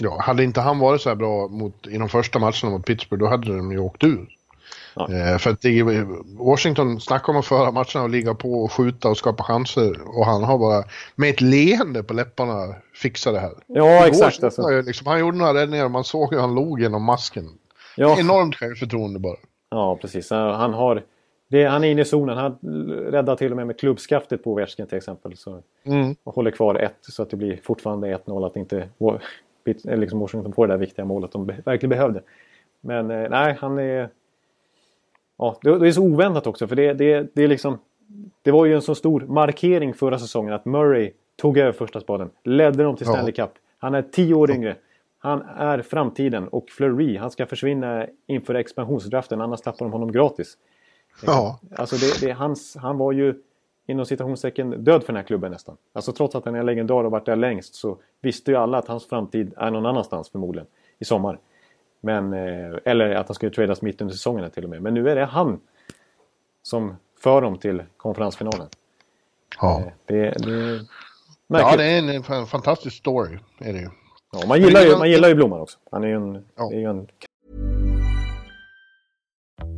Ja, hade inte han varit så här bra mot, i de första matcherna mot Pittsburgh då hade de ju åkt ur. Ja. Eh, för att det, Washington snackar om att föra matcherna och ligga på och skjuta och skapa chanser. Och han har bara med ett leende på läpparna fixat det här. Ja, exakt. Alltså. Liksom, han gjorde några räddningar och man såg hur han log genom masken. Ja. Enormt självförtroende bara. Ja, precis. Han har... Det, han är inne i zonen. Han räddar till och med med klubbskaftet på Ovechkin till exempel. Så, mm. Och håller kvar ett så att det blir fortfarande 1-0. Att inte liksom Washington får det där viktiga målet de verkligen behövde. Men eh, nej, han är... Ja, det, det är så oväntat också för det, det, det är liksom... Det var ju en så stor markering förra säsongen att Murray tog över första spaden. Ledde dem till Stanley ja. Cup. Han är tio år yngre. Han är framtiden och Fleury, han ska försvinna inför expansionsdraften annars tappar de honom gratis. Ja. Alltså det, det, hans, han var ju inom citationstecken död för den här klubben nästan. Alltså trots att han är legendar och varit där längst så visste ju alla att hans framtid är någon annanstans förmodligen i sommar. Men, eh, eller att han skulle tradas mitt under säsongen till och med. Men nu är det han som för dem till konferensfinalen. Ja. Eh, det, det, ja, det är en fantastisk story. Är det ju. Ja, man, gillar ju, man gillar ju Blomman också. Han är ju en, ja. är ju en...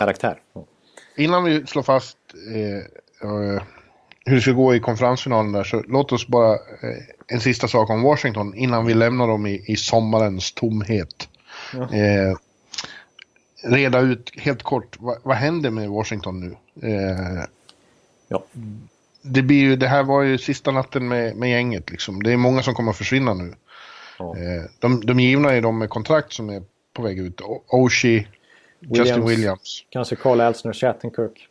Karaktär. Innan vi slår fast eh, hur det ska gå i konferensfinalen där så låt oss bara eh, en sista sak om Washington innan vi lämnar dem i, i sommarens tomhet. Ja. Eh, reda ut helt kort, vad, vad händer med Washington nu? Eh, ja. det, blir ju, det här var ju sista natten med, med gänget liksom. Det är många som kommer att försvinna nu. Ja. Eh, de, de givna är de med kontrakt som är på väg ut. Oshie, Justin Williams. Kanske Carl Alsner, Shattenkirk.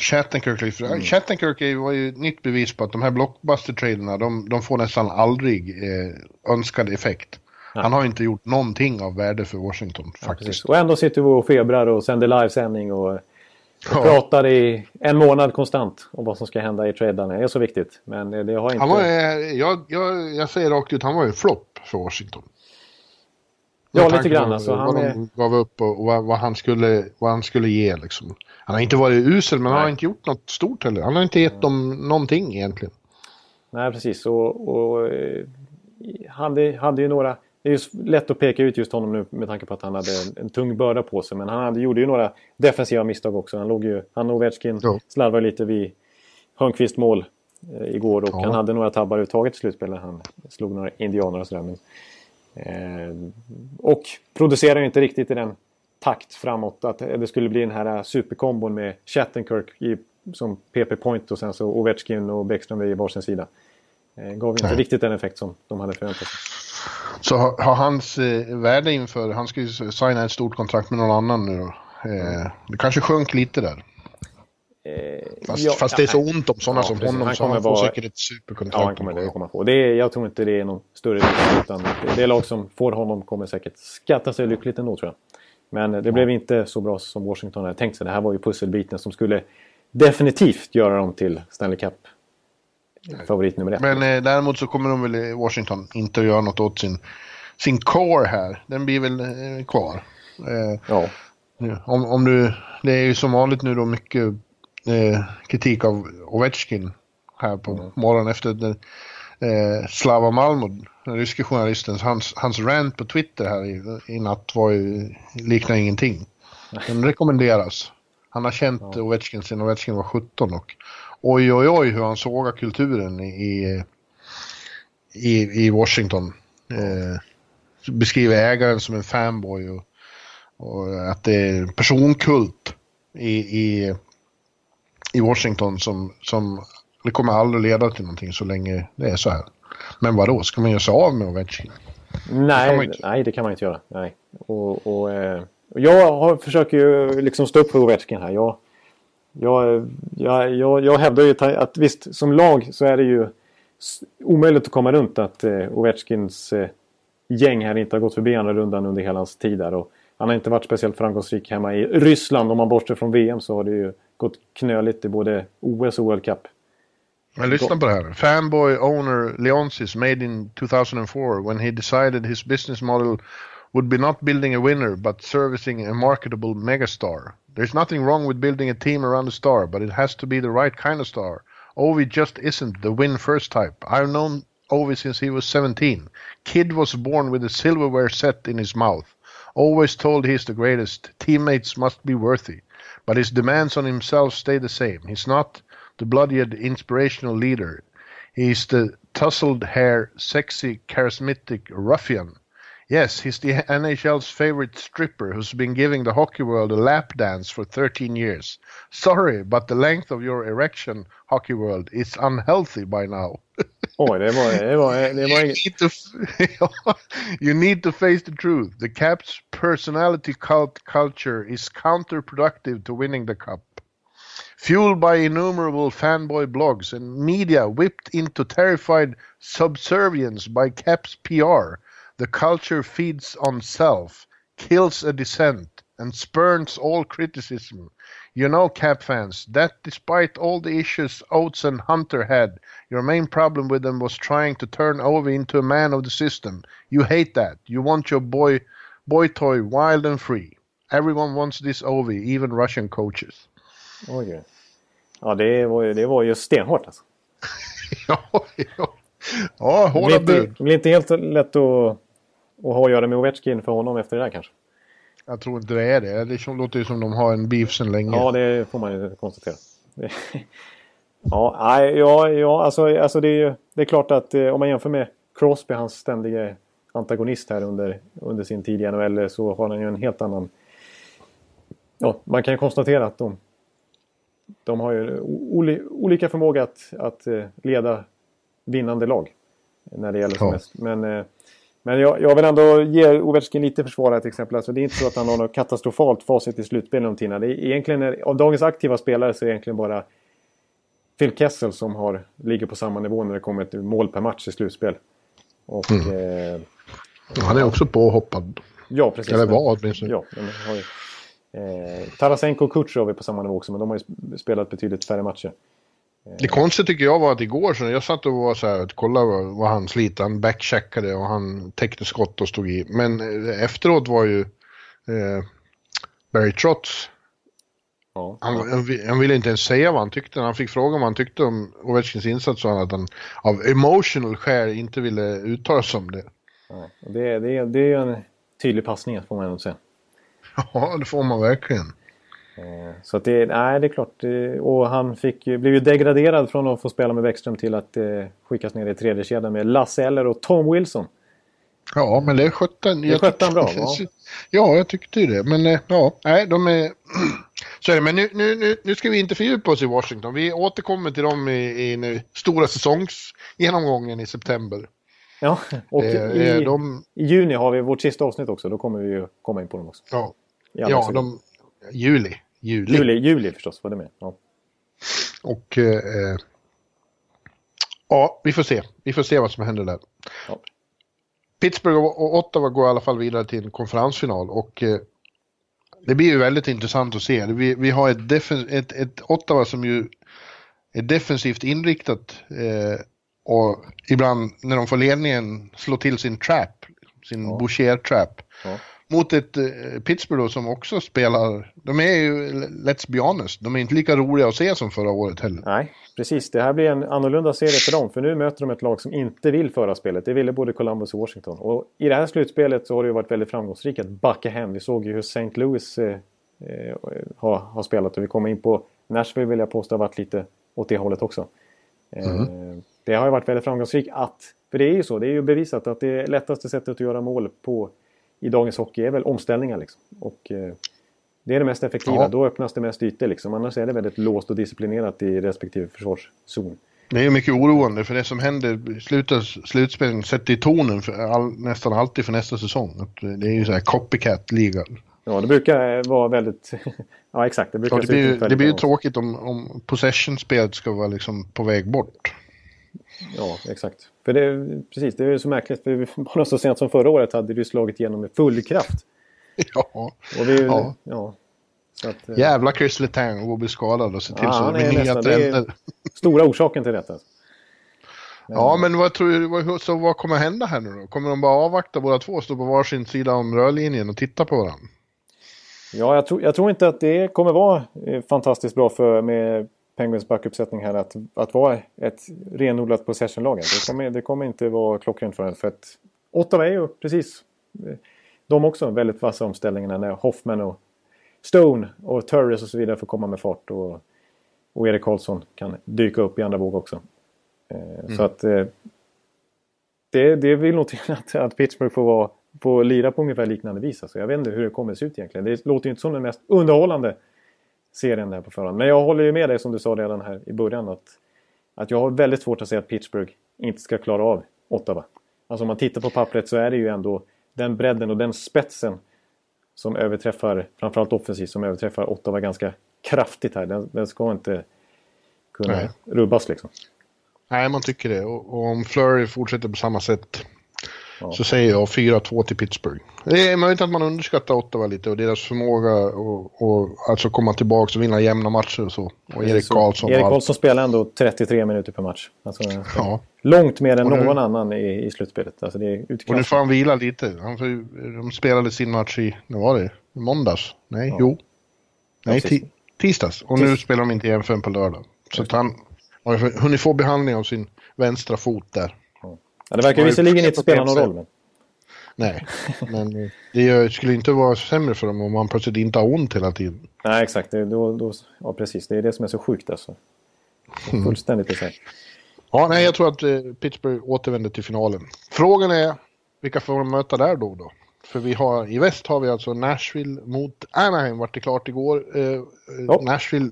Shattenkirk, mm. Shattenkirk var ju ett nytt bevis på att de här blockbuster-traderna, de, de, får nästan aldrig eh, önskad effekt. Nej. Han har inte gjort någonting av värde för Washington faktiskt. Ja, och ändå sitter vi och febrar och sänder livesändning och Ja. Pratar i en månad konstant om vad som ska hända i traden. Det är så viktigt. Men det har inte... Han var, jag, jag, jag säger rakt ut, han var ju en flopp för Washington. Ja, lite grann. Alltså, han vad är... de gav upp och, vad, vad, han skulle, vad han skulle ge. Liksom. Han har inte varit usel, men han har inte gjort något stort heller. Han har inte gett dem någonting egentligen. Nej, precis. Och, och han eh, hade ju några... Det är lätt att peka ut just honom nu med tanke på att han hade en, tung börda på sig. Men han hade, gjorde ju några defensiva misstag också. Han låg ju... Han och Ovechkin ja. slarvade lite vid Hörnqvist mål eh, igår. Och ja. han hade några tabbar överhuvudtaget i slutspelet. Han slog några indianer och sådär. Men, och producerar inte riktigt i den takt framåt. Att det skulle bli den här superkombon med Chattenkirk i, som PP Point och sen så Ovechkin och Bäckström i varsin sida. Eh, gav inte Nej. riktigt den effekt som de hade förväntat sig. Så har, har hans eh, värde inför, han ska ju signa ett stort kontrakt med någon annan nu då. Eh, det kanske sjönk lite där. Eh, fast, ja, fast, det är så ont om sådana ja, som precis. honom han så han får vara... säkert ett superkontrakt. Ja, han kommer, det kommer få. Det är, jag tror inte det är någon större risk. Utan det, det lag som får honom kommer säkert skatta sig lyckligt ändå tror jag. Men det ja. blev inte så bra som Washington hade tänkt sig. Det här var ju pusselbiten som skulle definitivt göra dem till Stanley Cup favorit nummer ett. Men eh, däremot så kommer de väl i Washington inte att göra något åt sin, sin core här. Den blir väl eh, kvar. Eh, ja. Om, om du, det är ju som vanligt nu då mycket eh, kritik av Ovechkin här på mm. morgonen efter den, eh, Slava Malmo, den ryske journalisten, hans, hans rant på Twitter här i, i natt var ju, liknar ingenting. Den rekommenderas. Han har känt ja. Ovechkin sedan Ovechkin var 17 och oj oj oj hur han sågar kulturen i, i, i Washington. Eh, beskriver ägaren som en fanboy och, och att det är personkult i, i, i Washington som, som det kommer aldrig leda till någonting så länge det är så här. Men vadå, ska man göra sig av med Ovechkin? Nej, det nej, det kan man inte göra. Nej. Och, och eh, jag har, försöker ju liksom stå upp för Ovechkin här. Jag, jag, jag, jag, jag hävdar ju att visst, som lag så är det ju omöjligt att komma runt att eh, Ovechkins eh, gäng här inte har gått förbi andra rundan under hela hans tid där. Och han har inte varit speciellt framgångsrik hemma i Ryssland. Om man bortser från VM så har det ju gått knöligt i både OS och World Cup. Men lyssna på det här. Fanboy owner Leonsis made in 2004 when he decided his business model would be not building a winner but servicing a marketable megastar. There's nothing wrong with building a team around a star, but it has to be the right kind of star. Ovi just isn't the win first type. I've known Ovi since he was 17. Kid was born with a silverware set in his mouth. Always told he's the greatest. Teammates must be worthy. But his demands on himself stay the same. He's not the bloodied inspirational leader. He's the tousled hair, sexy, charismatic ruffian Yes, he's the NHL's favorite stripper who's been giving the hockey world a lap dance for 13 years. Sorry, but the length of your erection, hockey world, is unhealthy by now. Oj, det var, det var, det var inget... To, you need to face the truth. The Caps personality cult culture is counterproductive to winning the cup. Fueled by innumerable fanboy blogs and media whipped into terrified subservience by Caps PR, the culture feeds on self, kills a dissent, and spurns all criticism. You know, Cap fans, that despite all the issues Oates and Hunter had, your main problem with them was trying to turn Ovi into a man of the system. You hate that. You want your boy, boy toy wild and free. Everyone wants this Ovi, even Russian coaches. Oj, ja det var, det var ju stenhårt alltså. ja, ja. Ja, hårda bud. Det blir inte helt lätt att och ha att göra med Ovechkin för honom efter det där kanske. Jag tror inte det är det. Det låter ju som de har en beef sedan länge. Ja, det får man ju konstatera. ja, nej, ja, ja alltså, alltså det, är, det är klart att eh, om man jämför med Crosby, hans ständiga antagonist här under, under sin tid i NHL, så har han ju en helt annan... Ja, man kan ju konstatera att de, de har ju oli, olika förmåga att, att eh, leda vinnande lag. När det gäller som mest. Men eh, men jag, jag vill ändå ge Ovechkin lite försvar till exempel. Alltså, det är inte så att han har något katastrofalt facit i slutspel någon tid. Det är egentligen, är, av dagens aktiva spelare så är det egentligen bara Phil Kessel som har, ligger på samma nivå när det kommer till mål per match i slutspel. Och, mm. eh, han är också påhoppad. Ja, precis. Eller var åtminstone. Ja, Eh, Tarasenko och Kutjerov är på samma nivå också, men de har ju spelat betydligt färre matcher. Det konstiga tycker jag var att igår så jag satt och var så här, kollade vad, vad han slit, han backcheckade och han täckte skott och stod i. Men eh, efteråt var ju eh, Barry Trotz, Ja. han, han, han ville inte ens säga vad han tyckte. När han fick frågan vad han tyckte om Ovechkins insats sa han att han av emotional skäl inte ville uttala sig om det. Ja. Och Det, det, det är ju en tydlig passning får man ändå säga. Ja, det får man verkligen. Eh, Så att det, nej, det är klart. Och han fick, blev ju degraderad från att få spela med Bäckström till att eh, skickas ner i tredje kedjan med Lasse Eller och Tom Wilson. Ja, men det skötte han. jag skötte han bra, va? Ja, jag tyckte ju det. Men eh, ja, nej, de är... Så är det. Men nu, nu, nu, ska vi inte fördjupa oss i Washington. Vi återkommer till dem i, i nu stora säsongsgenomgången i september. Ja, och Eh, i, de, i juni har vi vårt sista avsnitt också. Då kommer vi ju komma in på dem också. ja, ja, de... Juli. Juli. Juli, juli förstås var det med. Ja. Och... Eh, eh, ja, vi får se. Vi får se vad som händer där. Ja. Pittsburgh och och Ottawa går i alla fall vidare till en konferensfinal och eh, det blir ju väldigt intressant att se. Vi, vi har ett, defen, ett, ett Ottawa som ju är defensivt inriktat eh, och ibland när de får ledningen slår till sin trap, sin Ja. Boucher-trap. Ja. Mot ett eh, Pittsburgh då som också spelar, de är ju, let's be honest, de är inte lika roliga att se som förra året heller. Nej, precis. Det här blir en annorlunda serie för dem. För nu möter de ett lag som inte vill föra spelet. Det ville både Columbus och Washington. Och i det här slutspelet så har det ju varit väldigt framgångsrikt att backa hem. Vi såg ju hur St. Louis eh, eh, har, har spelat och vi kommer in på Nashville vill jag påstå har varit lite åt det hållet också. Eh, Det har ju varit väldigt framgångsrikt att, för det är ju så, det är ju bevisat att det lättaste sättet att göra mål på i dagens hockey är väl omställningar liksom. Och eh, det är det mest effektiva, Ja. då öppnas det mest ytor liksom. Annars är det väldigt låst och disciplinerat i respektive försvarszon. Det är mycket oroande för det som händer i slutet slutspelen sätter i tonen för all, nästan alltid för nästa säsong. Att det är ju så här copycat-liga. Ja, det brukar vara väldigt... ja, exakt. Det brukar Ja, det blir, det blir ju tråkigt om, om possession-spelet ska vara liksom på väg bort. Ja, exakt. För det, precis, det är så märkligt. För vi- bara så sent som förra året hade det slagit igenom med full kraft. Ja, Och vi, ja. Ja. så att, eh, jävla Chris Letang och bli skadad och se till Ja, så det blir nya trender. Stora orsaken till detta. Ja, men vad tror du, vad, så vad kommer hända här nu då? Kommer de bara avvakta båda två, stå på varsin sida om rörlinjen och titta på varandra? Ja, jag tror, jag tror inte att det kommer vara eh, fantastiskt bra för med Penguins backuppsättning här att, att vara ett renodlat possession-lag. Det kommer, det kommer inte vara klockrent för den. För att Ottawa är ju precis de också väldigt vassa omställningarna när Hoffman och Stone och Turris och så vidare får komma med fart. Och, och Erik Karlsson kan dyka upp i andra våg också. Eh, Så att eh, det, det vill nog till att, att Pittsburgh får, vara, får lira på ungefär liknande vis. Alltså, jag vet inte hur det kommer att se ut egentligen. Det låter ju inte som den mest underhållande serien där på förhand. Men jag håller ju med dig som du sa redan här i början. Att, att jag har väldigt svårt att se att Pittsburgh inte ska klara av Ottawa. Alltså om man tittar på pappret så är det ju ändå den bredden och den spetsen som överträffar, framförallt offensivt, som överträffar Ottawa ganska kraftigt här. Den, den ska inte kunna Nej. rubbas liksom. Nej, man tycker det. Och, och om Flurry fortsätter på samma sätt Ja. så säger jag 4-2 till Pittsburgh. Det är möjligt att man underskattar Ottawa lite och deras förmåga att och, alltså komma tillbaka och vinna jämna matcher och så. Och Erik Så Karlsson Erik och. Karlsson spelar ändå 33 minuter per match. Alltså, Ja. Långt mer än Och nu- någon annan i, i slutspelet. Alltså, det är Och nu får han vila lite. Han de spelade sin match i, när var det? Måndags? Nej, Ja. jo. Nej, ti- tisdags. Och nu spelar de inte igen förrän på lördag. Så han har hunnit få behandling av sin vänstra fot där. Ja, det verkar visserligen inte spela någon roll. Men... Nej, men det skulle inte vara sämre för dem om man plötsligt inte har ont hela tiden. Nej, exakt. Det, då, då, ja, precis. Det är det som är så sjukt alltså. Mm. Fullständigt isär. Ja, nej, jag tror att eh, Pittsburgh återvänder till finalen. Frågan är vilka får de möta där då? då? För vi har, i väst har vi alltså Nashville mot Anaheim, vart det klart igår. Eh, eh, Ja. Nashville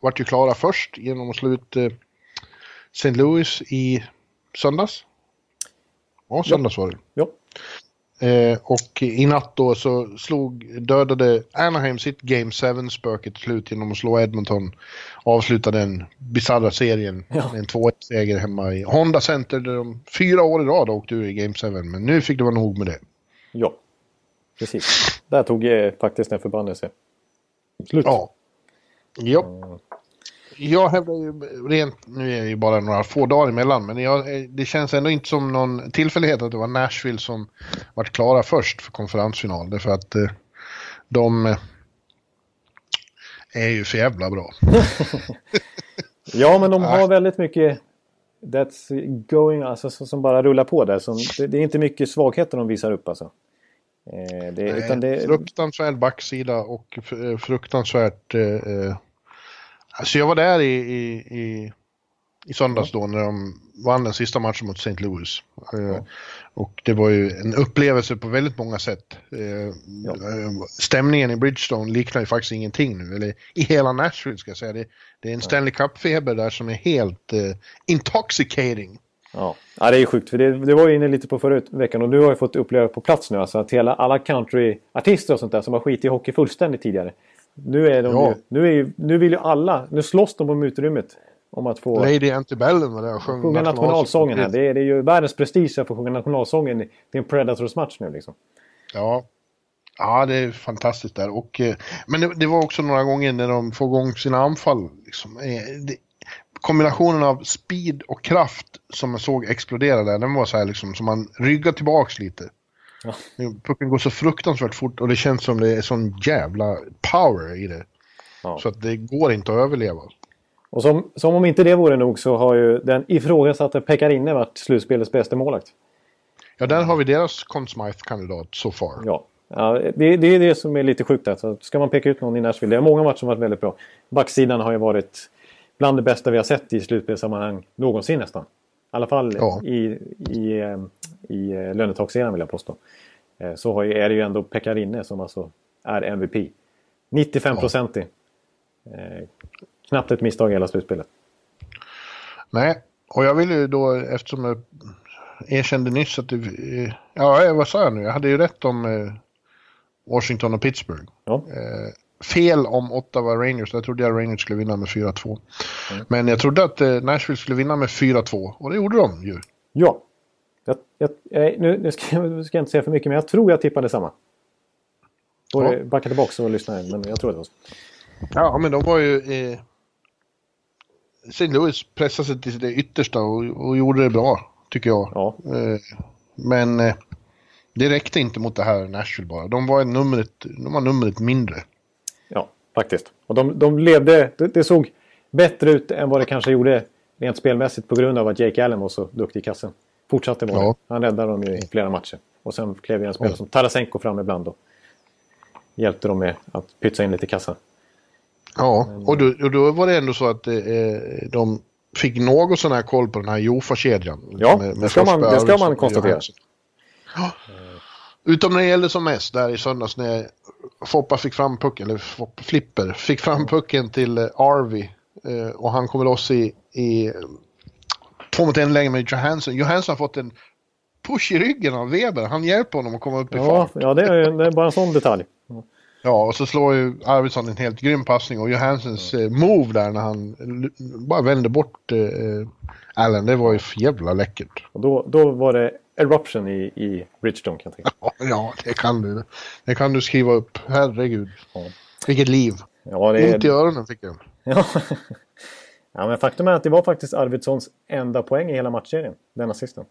vart ju klara först genom att slå ut eh, St. Louis i söndags. Ja, söndags var det. Ja. Eh, och i natt då så slog, dödade Anaheim sitt Game 7-spöke till slut genom att slå Edmonton. Avsluta den bisarra serien Ja. med en 2-1-seger hemma i Honda Center där de fyra år i rad åkte ur i Game 7. Men nu fick det vara nog med det. ja. Precis. Där tog eh, faktiskt en förbannelse. Slut. Ja. Ja. Jag hävdar ju rent, nu är det ju bara några få dagar emellan, men jag, det känns ändå inte som någon tillfällighet att det var Nashville som vart klara först för konferensfinal. Därför att eh, de eh, är ju för jävla bra. Ja, men de har väldigt mycket That's going, alltså som bara rullar på där. Som, det, det är inte mycket svagheter de visar upp alltså. Eh, det, Nej, utan det, Fruktansvärd backsida och fruktansvärt... Eh, eh, alltså jag var där i, i, i, i söndags då när de vann den sista matchen mot St. Louis. Eh, Och det var ju en upplevelse på väldigt många sätt. Eh, eh, Stämningen i Bridgestone liknar ju faktiskt ingenting nu. Eller i hela Nashville ska jag säga. Det, det är en Stanley Cup-feber där som är helt eh, intoxicating. Ja. ja, det är sjukt. För det, det var ju inne lite på förut veckan och du har ju fått uppleva på plats nu. Alltså att hela, alla countryartister och sånt där som har skit i hockey fullständigt tidigare. Nu, är de Ja. ju, nu, är ju, nu vill ju alla, nu slåss de om utrymmet. Om att få Lady Antebellum var där och sjöng sjunga nationalsången här. Det är, det är ju världens prestige att få sjunga nationalsången i en Predators-match nu liksom. Ja. Ja, det är fantastiskt där. Och, eh, men det, det var också några gånger när de får igång sina anfall. Liksom. Eh, det, kombinationen av speed och kraft som jag såg explodera där, den var så här liksom som man ryggar tillbaks lite. Ja. Pucken går så fruktansvärt fort och det känns som det är sån jävla power i det. Ja. Så att det går inte att överleva. Och som, som om inte det vore nog så har ju den ifrågasatte Pekarinne varit slutspelets bästa målvakt. Ja, där har vi deras Conn Smythe-kandidat so far. Ja, ja det, det är det som är lite sjukt. Alltså. Ska man peka ut någon i Nashville? Det är många matcher som varit väldigt bra. Backsidan har ju varit bland det bästa vi har sett i slutspelssammanhang någonsin nästan. I alla fall Ja. i, i, eh, i eh, lönetaksserien vill jag påstå. Eh, Så är det ju ändå Pekarinne som alltså är MVP. 95 procentig. Eh, knappt ett misstag i hela slutspelet. Nej, och jag vill ju då eftersom jag erkände nyss att det... Ja, vad sa jag nu? Jag hade ju rätt om Washington och Pittsburgh. Ja. Fel om Ottawa Rangers. Jag trodde jag Rangers skulle vinna med 4-2. Mm. Men jag trodde att eh, Nashville skulle vinna med 4-2 och det gjorde de ju. Ja. Jag, jag, nu, nu, ska, jag- nu ska jag inte säga för mycket men jag tror jag tippade samma. Ja. ja. backa tillbaka och lyssna men jag tror det var så. Ja, men de var ju... Eh, St. Louis pressade sig till det yttersta och, och gjorde det bra, tycker jag. Ja. Eh, men eh, det räckte inte mot det här Nashville bara. De var numret, de var numret mindre. Faktiskt. Och de, de levde, det, det såg bättre ut än vad det kanske gjorde rent spelmässigt på grund av att Jake Allen var så duktig i kassen. Fortsatte vara Ja. Han räddade dem ju i flera matcher. Och sen klev ju en spelare Ja. som Tarasenko fram ibland och hjälpte dem med att pytsa in lite i kassan. Ja, och då, och då var det ändå så att eh, de fick något sån här koll på den här Jofa-kedjan. Ja, det ska man- det ska man konstatera. Ja. Utom när det gällde som mest, där i söndags när Foppa fick fram pucken, eller Foppa, Flipper, fick fram pucken till eh, Arvi. Eh, och han kommer loss i, i två mot en läge med Johansson. Johansson har fått en push i ryggen av Weber. Han hjälper honom att komma upp i Ja, fart. ja det, är, det är bara en sån detalj. Ja, och så slår ju Arvidsson en helt grym passning och Johanssons eh, move där när han bara vände bort eh, Allen, det var ju jävla läckert. Och då, då var det eruption i, i Bridgestone kan jag tänka. Ja, det kan du. Det kan du skriva upp. Herregud. Ja. Vilket liv. Ja, det Ont i öronen fick jag. ja. ja, men faktum är att det var faktiskt Arvidssons enda poäng i hela matchserien. Den assisten.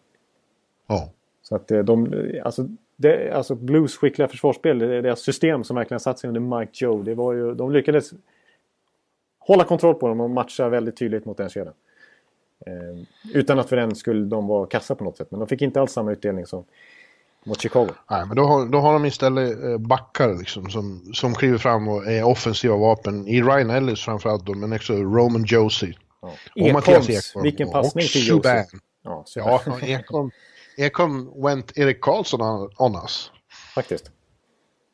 Ja. Så att eh, de, alltså, det, alltså Blues skickliga försvarsspel, det är deras system som verkligen satt sig under Mike Joe. Det var ju, de lyckades hålla kontroll på dem och matcha väldigt tydligt mot den kedjan. Eh, utan att för den skulle de vara kassa på något sätt. Men de fick inte alls samma utdelning som mot Chicago. Nej, men då har, då har de istället eh, backar liksom som, som kliver fram och är offensiva vapen. I Ryan Ellis framförallt då, men också Roman Josie. Ja. Och Mattias Ekholm. vilken passning och till. Josef. Ja, Ja, Ekholm, Ekholm went Erik Karlsson on, on us. Faktiskt.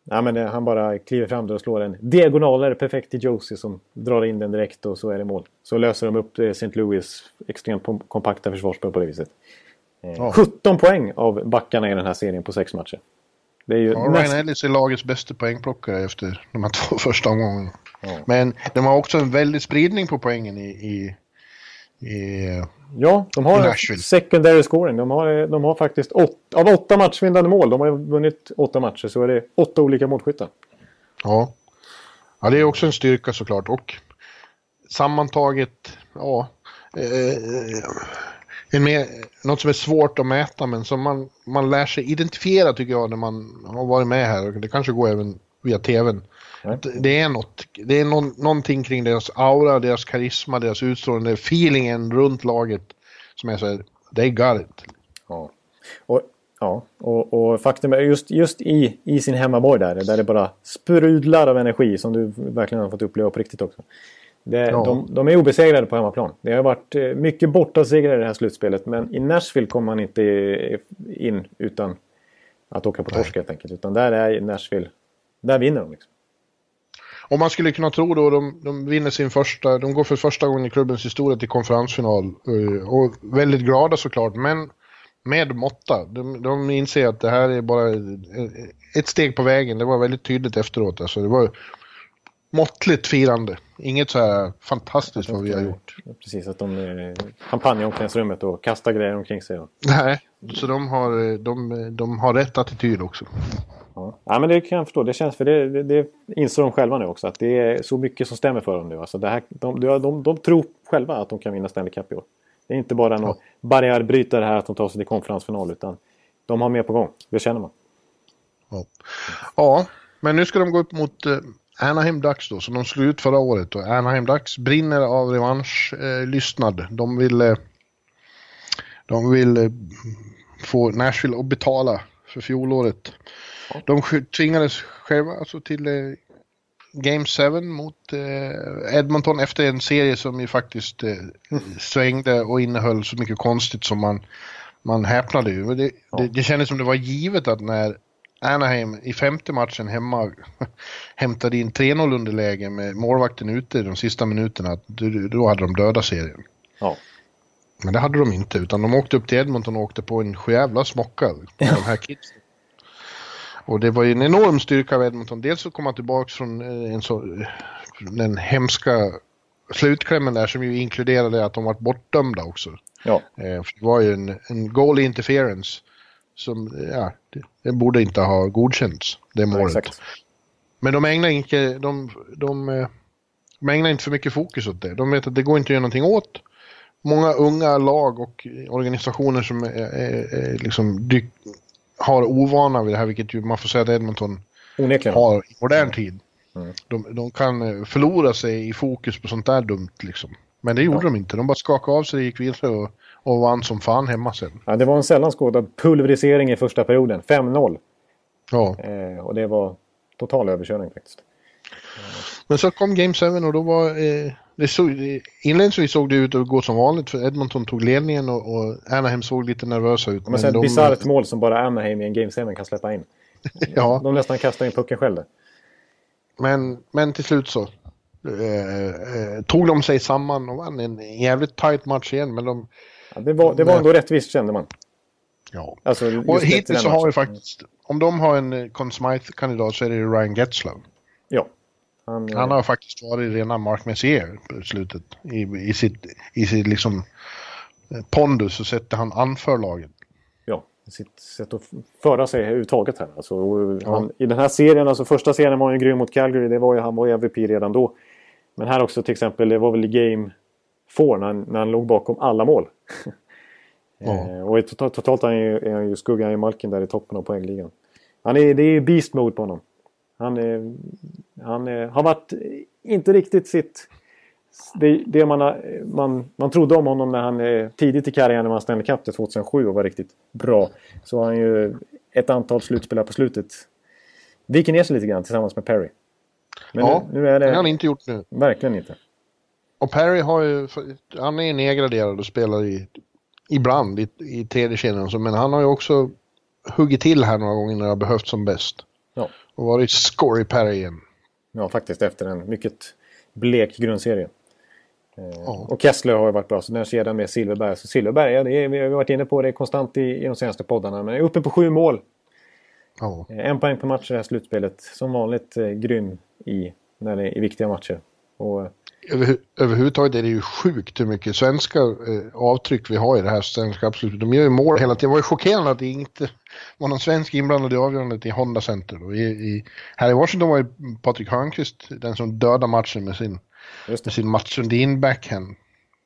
Ja, men han bara kliver fram där och slår en diagonalare perfekt till Josie som drar in den direkt och så är det mål. Så löser de upp eh, St. Louis extremt kompakta försvarsspel på det viset. Eh, Ja. 17 poäng av backarna i den här serien på sex matcher. Det är ju Ja, näst... Ryan Ellis är lagets bästa poängplockare efter de här två första omgångarna. Ja. Men de har också en väldig spridning på poängen i, i, i Ja, de har Nashville. secondary scoring. De har, eh, de har faktiskt åt, av åtta matchvinnande mål, de har vunnit åtta matcher, så är det åtta olika målskyttar. ja. Ja, det är också en styrka såklart och sammantaget, ja, eh, en mer, något som är svårt att mäta men som man, man lär sig identifiera tycker jag när man har varit med här. Det kanske går även via tvn. Det är något, det är någon, någonting kring deras aura, deras karisma, deras utstrålning, feelingen runt laget som så här, they got it. Ja. Och, ja. och, och faktum är just, just i, i sin hemmaborg där, där det bara sprudlar av energi som du verkligen har fått uppleva på riktigt också. Det, Ja. de, de är obesegrade på hemmaplan. Det har varit eh, mycket bortasegrar i det här slutspelet men i Nashville kommer man inte in utan att åka på torsk helt enkelt. Utan där är Nashville, där vinner de. Liksom. Och man skulle kunna tro då de, de vinner sin första, de går för första gången i klubbens historia till konferensfinal. eh, Och väldigt glada såklart, men med måtta. De, de inser att det här är bara eh, ett steg på vägen. Det var väldigt tydligt efteråt. Alltså det var måttligt firande. Inget så här fantastiskt vad vi har gjort. Precis, att de eh, champagne i omklädningsrummet och kastar grejer omkring sig. Nej, så de har, eh, de, de har rätt attityd också. Ja. ja, men det kan jag förstå. Det känns för det, det, det inser de själva nu också. Att det är så mycket som stämmer för dem nu. Alltså det här, de, de, de, de tror själva att de kan vinna Stanley Cup i år. Det är inte bara någon barriärbrytare här att de tar sig till konferensfinal. Utan de har mer på gång. Det känner man. Ja. ja, men nu ska de gå upp mot eh, Anaheim Ducks då, som de slog ut förra året. Och Anaheim Ducks brinner av revanschlystnad. Eh, de vill, eh, de vill eh, få Nashville att betala för fjolåret. De tvingades själva alltså till eh, Game 7 mot eh, Edmonton efter en serie som ju faktiskt eh, svängde och innehöll så mycket konstigt som man, man häpnade ju. Det, det, det kändes som det var givet att när Anaheim i femte matchen hemma hämtade in 3-0 underläge med målvakten ute de sista minuterna, att då, hade de döda serien. Ja. Men det hade de inte, utan de åkte upp till Edmonton och åkte på en sjävla smocka de här kidsen. Och det var ju en enorm styrka av Edmonton. Dels så kom man tillbaka från eh, en så, den hemska slutklämmen där som ju inkluderade att de var bortdömda också. Ja. Eh, för det var ju en, en goal interference som, eh, ja, det, det borde inte ha godkänts, det Ja, målet. exakt. Men de ägnar inte, de, de, eh, de ägnar inte för mycket fokus åt det. De vet att det går inte att göra någonting åt. Många unga lag och organisationer som är, är, är liksom dyk, har ovana vid det här, vilket ju man får säga att Edmonton Onekligen. har i modern tid. Mm. De, de kan eh, förlora sig i fokus på sånt där dumt liksom. Men det gjorde Ja. de inte. De bara skakade av sig, gick vidare och, och vann som fan hemma sen. Ja, det var en sällan skådad pulverisering i första perioden. 5-0. Ja. Eh, och det var total överkörning faktiskt. Men så kom Game 7 och då var... Eh, det såg, inledningsvis såg det ut att gå som vanligt för Edmonton tog ledningen och, och Anaheim såg lite nervösa ut. Men sen ett de, bisarrt mål som bara Anaheim i en Game 7 kan släppa in. Ja, De nästan kastar in pucken själva. men, men till slut så eh, eh, tog de sig samman och vann en jävligt tight match igen. Men de... Ja, det var, det var ändå rättvist kände man. Ja. Alltså, Och hittills så har vi faktiskt... Om de har en eh, Conn Smythe-kandidat så är det Ryan Getzlav. Ja. Han, eh, Han har faktiskt varit rena Mark Messier på slutet. I, i sitt, i sitt liksom eh, pondus så sätter han anför laget. ja, sitt sätt att föra sig överhuvudtaget här. Alltså, och han, I den här serien, alltså första serien var ju grym mot Calgary. Det var ju, han var ju MVP redan då. Men här också till exempel, det var väl i Game 4 när han, när han låg bakom alla mål. Ja. eh, och i totalt, totalt är han ju, är han ju skuggan i Malkin där i toppen av poängligan. Han är, det är beast mode på honom. Han, är, han är, har varit inte riktigt sitt... Det, det man, har- man, man trodde om honom när han eh, tidigt i karriären när han ställde Cup till 2007 och var riktigt bra. Så har han ju ett antal slutspel här på slutet viker ner sig lite grann tillsammans med Perry. Men Ja, nu, nu är Det har han det inte gjort nu. verkligen inte. Och Perry har ju, han är nedgraderad och spelar i, ibland i, i tredje kedjan men han har ju också huggit till här några gånger när det har behövts som bäst. Ja. Och varit score Perry igen. Ja, faktiskt efter en mycket blek grundserie. Ja. Och Kessler har ju varit bra, så den kedjan med Silverberg. Så Silverberg, ja, det är, vi har varit inne på det konstant i, i de senaste poddarna, men är uppe på sju mål. Eh, En poäng per match i det här slutspelet. Som vanligt eh, grym i, när det, i viktiga matcher. Och, eh, över, överhuvudtaget är det ju sjukt hur mycket svenska eh, avtryck vi har i det här svenska absolut. De gör ju mål hela tiden. Det var ju chockerande att det inte var någon svensk inblandad i avgörandet i Honda Center. Och i, i, här i Washington var ju Patrik Hörnqvist den som dödade matchen med sin, med sin Mats Sundin backhand.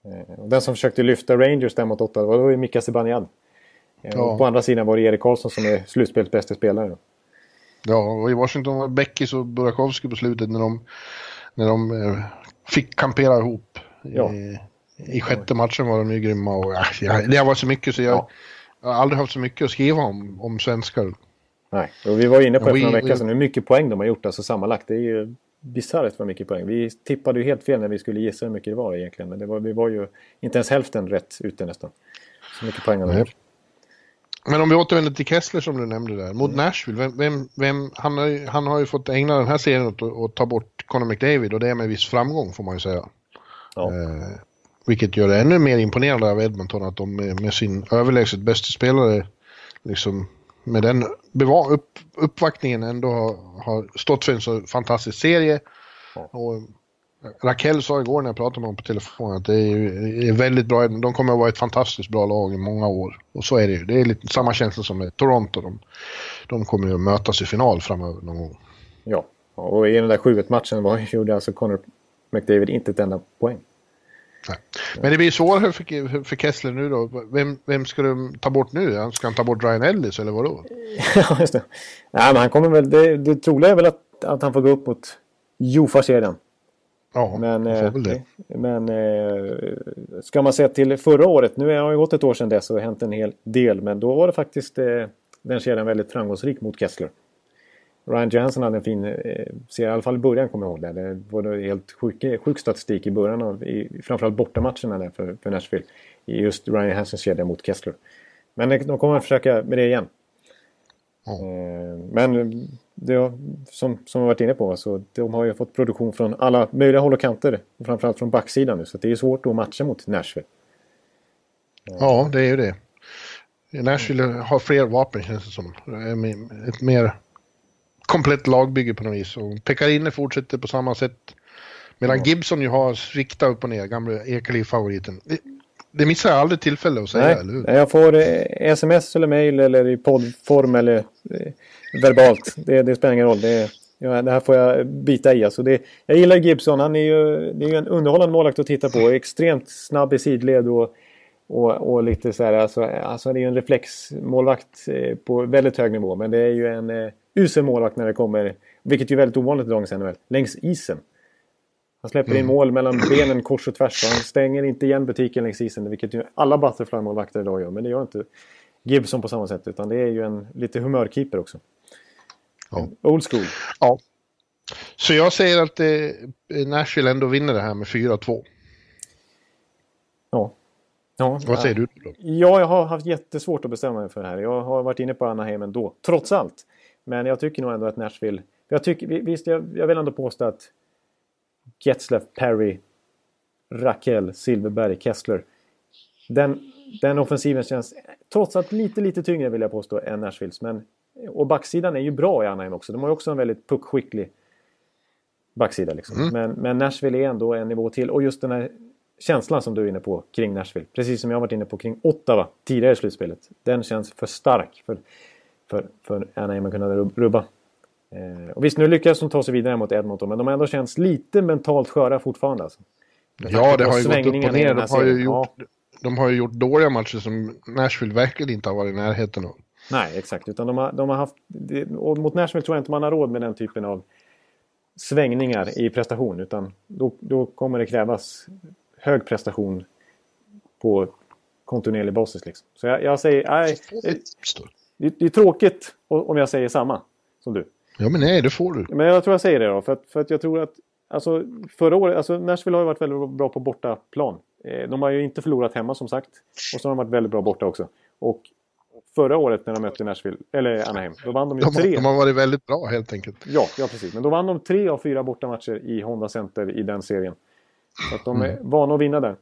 Eh, den som försökte lyfta Rangers där mot åtta, det var ju Mika Zibanejad. Eh, ja. På andra sidan var det Erik Karlsson som är slutspelets bästa spelare. Ja, och i Washington var Beckis och Burakovsky på slutet när de, när de eh, fick kampera ihop. Ja. I, I sjätte matchen var de ju grymma och ja, det har varit så mycket så jag, ja. jag har aldrig haft så mycket att skriva om, om svenskar. Nej, och vi var inne på det för några veckor sedan hur mycket poäng de har gjort alltså sammanlagt. Det är ju bisarrt vad mycket poäng. Vi tippade ju helt fel när vi skulle gissa hur mycket det var egentligen. Men det var, vi var ju inte ens hälften rätt ute nästan. Så mycket poäng har de gjort. Men om vi återvänder till Kessler som du nämnde där, mot mm. Nashville, vem, vem, vem, han, har ju, han har ju fått ägna den här serien åt att ta bort Conor McDavid och det är med viss framgång får man ju säga. Ja. Eh, vilket gör det ännu mer imponerande av Edmonton att de med, med sin överlägset bästa spelare, liksom med den upp, uppvaktningen ändå har, har stått för en så fantastisk serie. Ja. Och Raquel sa igår när jag pratade med honom på telefon att det är, väldigt bra. De kommer att vara ett fantastiskt bra lag i många år. Och så är det ju. Det är lite samma känsla som med Toronto. De, de kommer ju att mötas i final framöver någon gång. Ja, och i den där 7 matchen gjorde alltså Connor McDavid inte ett enda poäng. Nej. Men det blir svårare för, för Kessler nu då. Vem, vem ska de ta bort nu? Ska han ta bort Ryan Ellis eller vadå? ja, just det. Nej, men han kommer väl... Det, det troliga är väl att, att han får gå upp mot Jofa-serien. Ja, men, eh, men eh, ska man se till förra året, nu har det gått ett år sedan dess och det har hänt en hel del, men då var det faktiskt eh, den kedjan väldigt framgångsrik mot Kessler. Ryan Johansson hade en fin serie, i alla fall i början kommer jag ihåg det. Det var helt sjuk, sjuk statistik i början av, i, framförallt bortamatcherna där för, för Nashville. I just Ryan Johanssons kedja mot Kessler. Men de kommer att försöka med det igen. Mm. Men det, som, som vi varit inne på, så de har ju fått produktion från alla möjliga håll och kanter. Framförallt från backsidan nu, så det är svårt att matcha mot Nashville. Ja, det är ju det. Nashville har fler vapen känns det som. Ett mer komplett lagbygge på något vis. Och Pekarine fortsätter på samma sätt. Medan Gibson ju har sviktat upp och ner, gamla Ekeliv-favoriten. Det missar jag aldrig tillfälle att säga, Nej, eller hur? Jag får eh, sms eller mail eller i poddform eller eh, verbalt. Det, det spelar ingen roll. Det, ja, det här får jag bita i. Alltså det, jag gillar Gibson. Han är ju, det är ju en underhållande målvakt att titta på. Extremt snabb i sidled och, och, och lite så här. Alltså, alltså det är ju en reflexmålvakt eh, på väldigt hög nivå. Men det är ju en eh, usel målvakt när det kommer, vilket är väldigt ovanligt i dagens NHL, längs isen. Han släpper in mm. mål mellan benen kors och tvärs. Han stänger inte igen butiken längs isen, vilket ju alla butterfly-målvakter idag gör. Men det gör inte Gibson på samma sätt, utan det är ju en lite humörkeeper också. Ja. Old school. Ja. Så jag säger att eh, Nashville ändå vinner det här med 4-2. Ja. ja. Vad säger du då? Ja, jag har haft jättesvårt att bestämma mig för det här. Jag har varit inne på Anaheim ändå, trots allt. Men jag tycker nog ändå att Nashville... Jag tycker, visst, jag, jag vill ändå påstå att Getzlaff, Perry, Raquel, Silverberg, Kessler. Den, den offensiven känns trots allt lite, lite tyngre vill jag påstå än Nashvilles. Men, och backsidan är ju bra i Anaheim också. De har ju också en väldigt puckskicklig backsida. Liksom. Mm. Men, men Nashville är ändå en nivå till. Och just den här känslan som du är inne på kring Nashville. Precis som jag varit inne på kring Ottawa tidigare i slutspelet. Den känns för stark för, för, för Anaheim att kunna rubba. Eh, och visst, nu lyckades de ta sig vidare mot Edmonton, men de har ändå känts lite mentalt sköra fortfarande. Alltså. Ja, det har ju gått upp och ner. De har ju, gjort, ja. de har ju gjort dåliga matcher som Nashville verkligen inte har varit i närheten av. Nej, exakt. Utan de har, de har haft, och mot Nashville tror jag inte man har råd med den typen av svängningar i prestation. Utan då, då kommer det krävas hög prestation på kontinuerlig basis. Liksom. Så jag, jag säger, nej, det, det, är tråkigt om jag säger samma som du. Ja men nej, det får du. Men jag tror jag säger det då. För att, för att jag tror att alltså, förra året, alltså Nashville har ju varit väldigt bra på bortaplan. Eh, de har ju inte förlorat hemma som sagt. Och så har de varit väldigt bra borta också. Och förra året när de mötte Nashville, eller Anaheim, då vann de ju de, tre. De har varit väldigt bra helt enkelt. Ja, ja, precis. Men då vann de tre av fyra bortamatcher i Honda Center i den serien. Så att de är mm. vana att vinna där.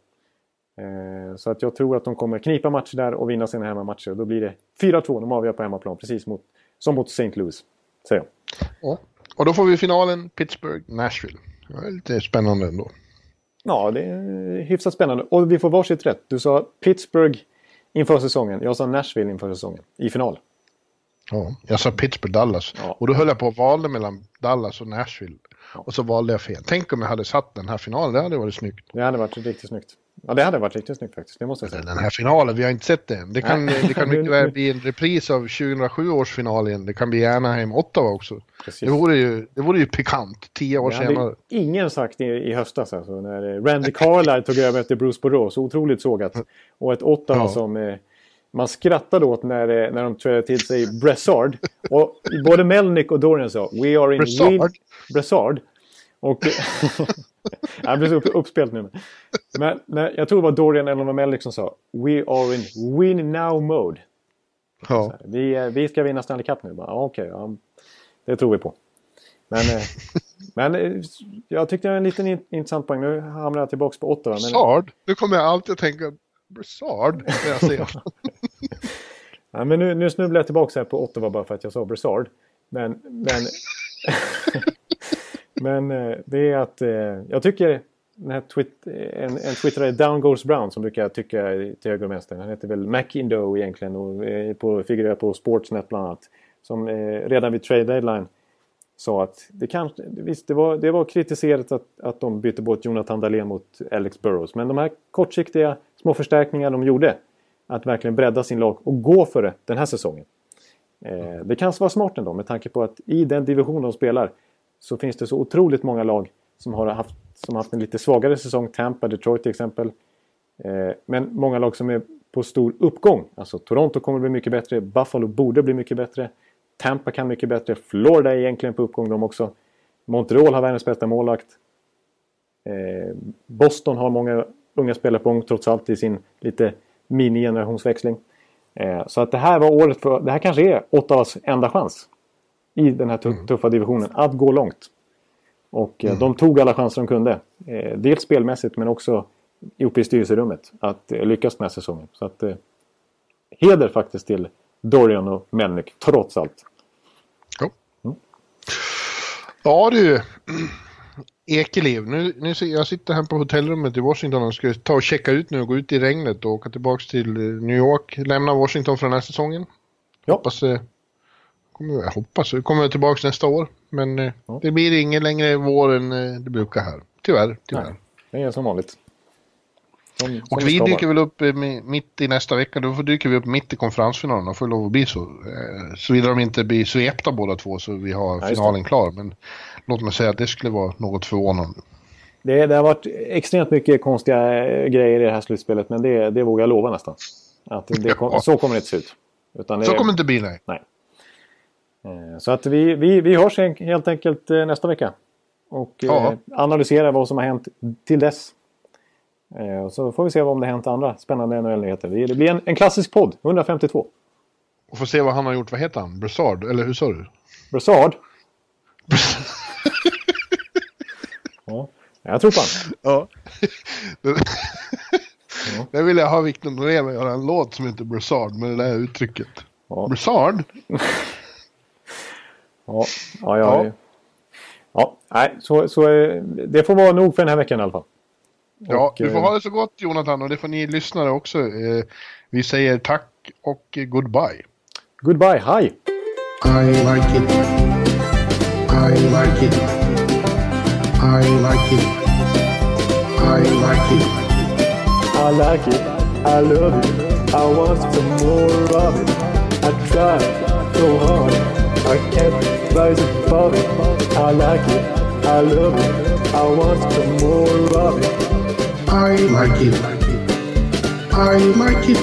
Eh, så att jag tror att de kommer knipa matcher där och vinna sina hemmamatcher. Då blir det 4-2, de avgör på hemmaplan, precis mot, som mot St. Louis. Jag. Ja. Och då får vi finalen Pittsburgh-Nashville. Det är lite spännande ändå. Ja, det är hyfsat spännande. Och vi får varsitt rätt. Du sa Pittsburgh inför säsongen. Jag sa Nashville inför säsongen. I final. Ja, jag sa Pittsburgh-Dallas. Ja. Och då höll jag på att valde mellan Dallas och Nashville. Och så valde jag fel. Tänk om jag hade satt den här finalen, det hade varit snyggt. Det hade varit riktigt snyggt. Ja, det hade varit riktigt snyggt faktiskt. Det måste jag säga. Den här finalen, vi har inte sett den. Det kan, det kan mycket väl bli en repris av 2007 års final igen. Det kan bli Anaheim Ottawa också. Precis. Det vore ju, det vore ju pikant, tio år Det senare. hade ingen sagt i, i höstas alltså, när Randy Carlyle tog över efter Bruce Boudreau. Så otroligt sågat. Och ett Ottawa Ja. som... Eh, man skrattade åt när, eh, när de trädde till sig Brassard. Och både Melnick och Dorian sa We are in Brassard? win... Brassard. Och... jag blev så upp, uppspelt nu. Men när, jag tror det var Dorian eller Melnick som sa We are in win now mode. Ja. Vi, eh, vi ska vinna Stanley Cup nu. Bara, Okej, ja, det tror vi på. Men, eh, men eh, jag tyckte det var en liten in- intressant poäng. Nu hamnar jag tillbaka på Ottawa. Men, Brassard? Nu kommer jag alltid att tänka Brassard när jag ser ja, men nu, nu snubblar jag tillbaka här på Ottawa bara för att jag sa Brassard. Men, men, men eh, det är att eh, jag tycker den här twit, eh, en, en twittrare, Down Goes Brown, som brukar tycka till höger och vänster. Han heter väl McIndoe egentligen och eh, på, figurerar på Sportsnet bland annat. Som eh, redan vid trade deadline sa att det kanske, visst det var, det var kritiserat att, att de bytte bort Jonathan Dahlén mot Alex Burrows. Men de här kortsiktiga små förstärkningar de gjorde. Att verkligen bredda sin lag och gå för det den här säsongen. Eh, det kanske var smart ändå med tanke på att i den division de spelar så finns det så otroligt många lag som har haft, som haft en lite svagare säsong. Tampa, Detroit till exempel. Eh, men många lag som är på stor uppgång. Alltså Toronto kommer bli mycket bättre. Buffalo borde bli mycket bättre. Tampa kan mycket bättre. Florida är egentligen på uppgång de också. Montreal har världens bästa målvakt. Eh, Boston har många unga spelare på gång trots allt i sin lite mini-generationsväxling. Eh, så att det här var året för... Det här kanske är Ottawas enda chans. I den här tu- tuffa divisionen. Att gå långt. Och eh, de tog alla chanser de kunde. Eh, dels spelmässigt men också uppe i styrelserummet. Att eh, lyckas här säsongen. Så att... Eh, heder faktiskt till Dorian och Melnick trots allt. Ja. Ja du, Ekeliv. Nu, nu, jag sitter här på hotellrummet i Washington och ska ta och checka ut nu och gå ut i regnet och åka tillbaka till New York. Lämna Washington för den här säsongen. Ja. Hoppas, kommer, jag hoppas det kommer tillbaka nästa år. Men eh, Ja. det blir ingen längre vår än eh, det brukar här. Tyvärr, tyvärr. Nej, det är som vanligt. Som, som Och vi dyker väl upp eh, mi- mitt i nästa vecka. Då dyker vi upp mitt i konferensfinalen. och får lov att bli så. Såvida de inte blir svepta båda två så vi har Ja, finalen klar. Men låt mig säga att det skulle vara något förvånande. Det, det har varit extremt mycket konstiga grejer i det här slutspelet. Men det, det vågar jag lova nästan. Att det, Ja. Så kommer det inte se ut. Utan det, Så kommer det inte bli nej. Nej. Eh, Så att vi, vi, vi hörs helt enkelt eh, nästa vecka. Och eh, Ja. analyserar vad som har hänt till dess. Och Så får vi se vad om det har hänt andra spännande NHL-nyheter. Det blir en, en klassisk podd, 152. Och få se vad han har gjort. Vad heter han? Brassard? Eller hur sa du? Brassard. ja, jag tror på honom. Ja. Där vill jag ha Victor Norén att göra en låt som heter Brassard med det där uttrycket. Ja. Brassard? Ja, ja, ja. Ja. ja. nej, så, så eh, det får vara nog för den här veckan i alla fall. Ja, Och, du får eh, ha det så gott Jonathan och det får ni lyssnare också. Eh, Vi säger tack och goodbye. Goodbye, hi! I like it. I like it. I like it. I like it. I like it, I love it, I want some more of it. I try so hard, I can't rise above it. I like it, I love it, I want some more of it. I like it. I like it.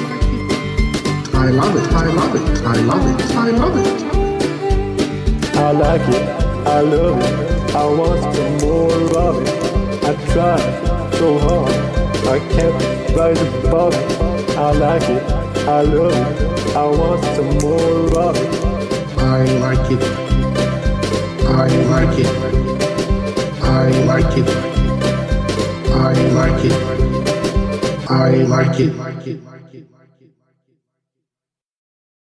I love it. I love it. I love it. I love it. I like it, I love it, I want some more of it. I try so hard, I can't rise above it. I like it, I love it, I want some more of it. I like it. I like it. I like it. I like it. I like it.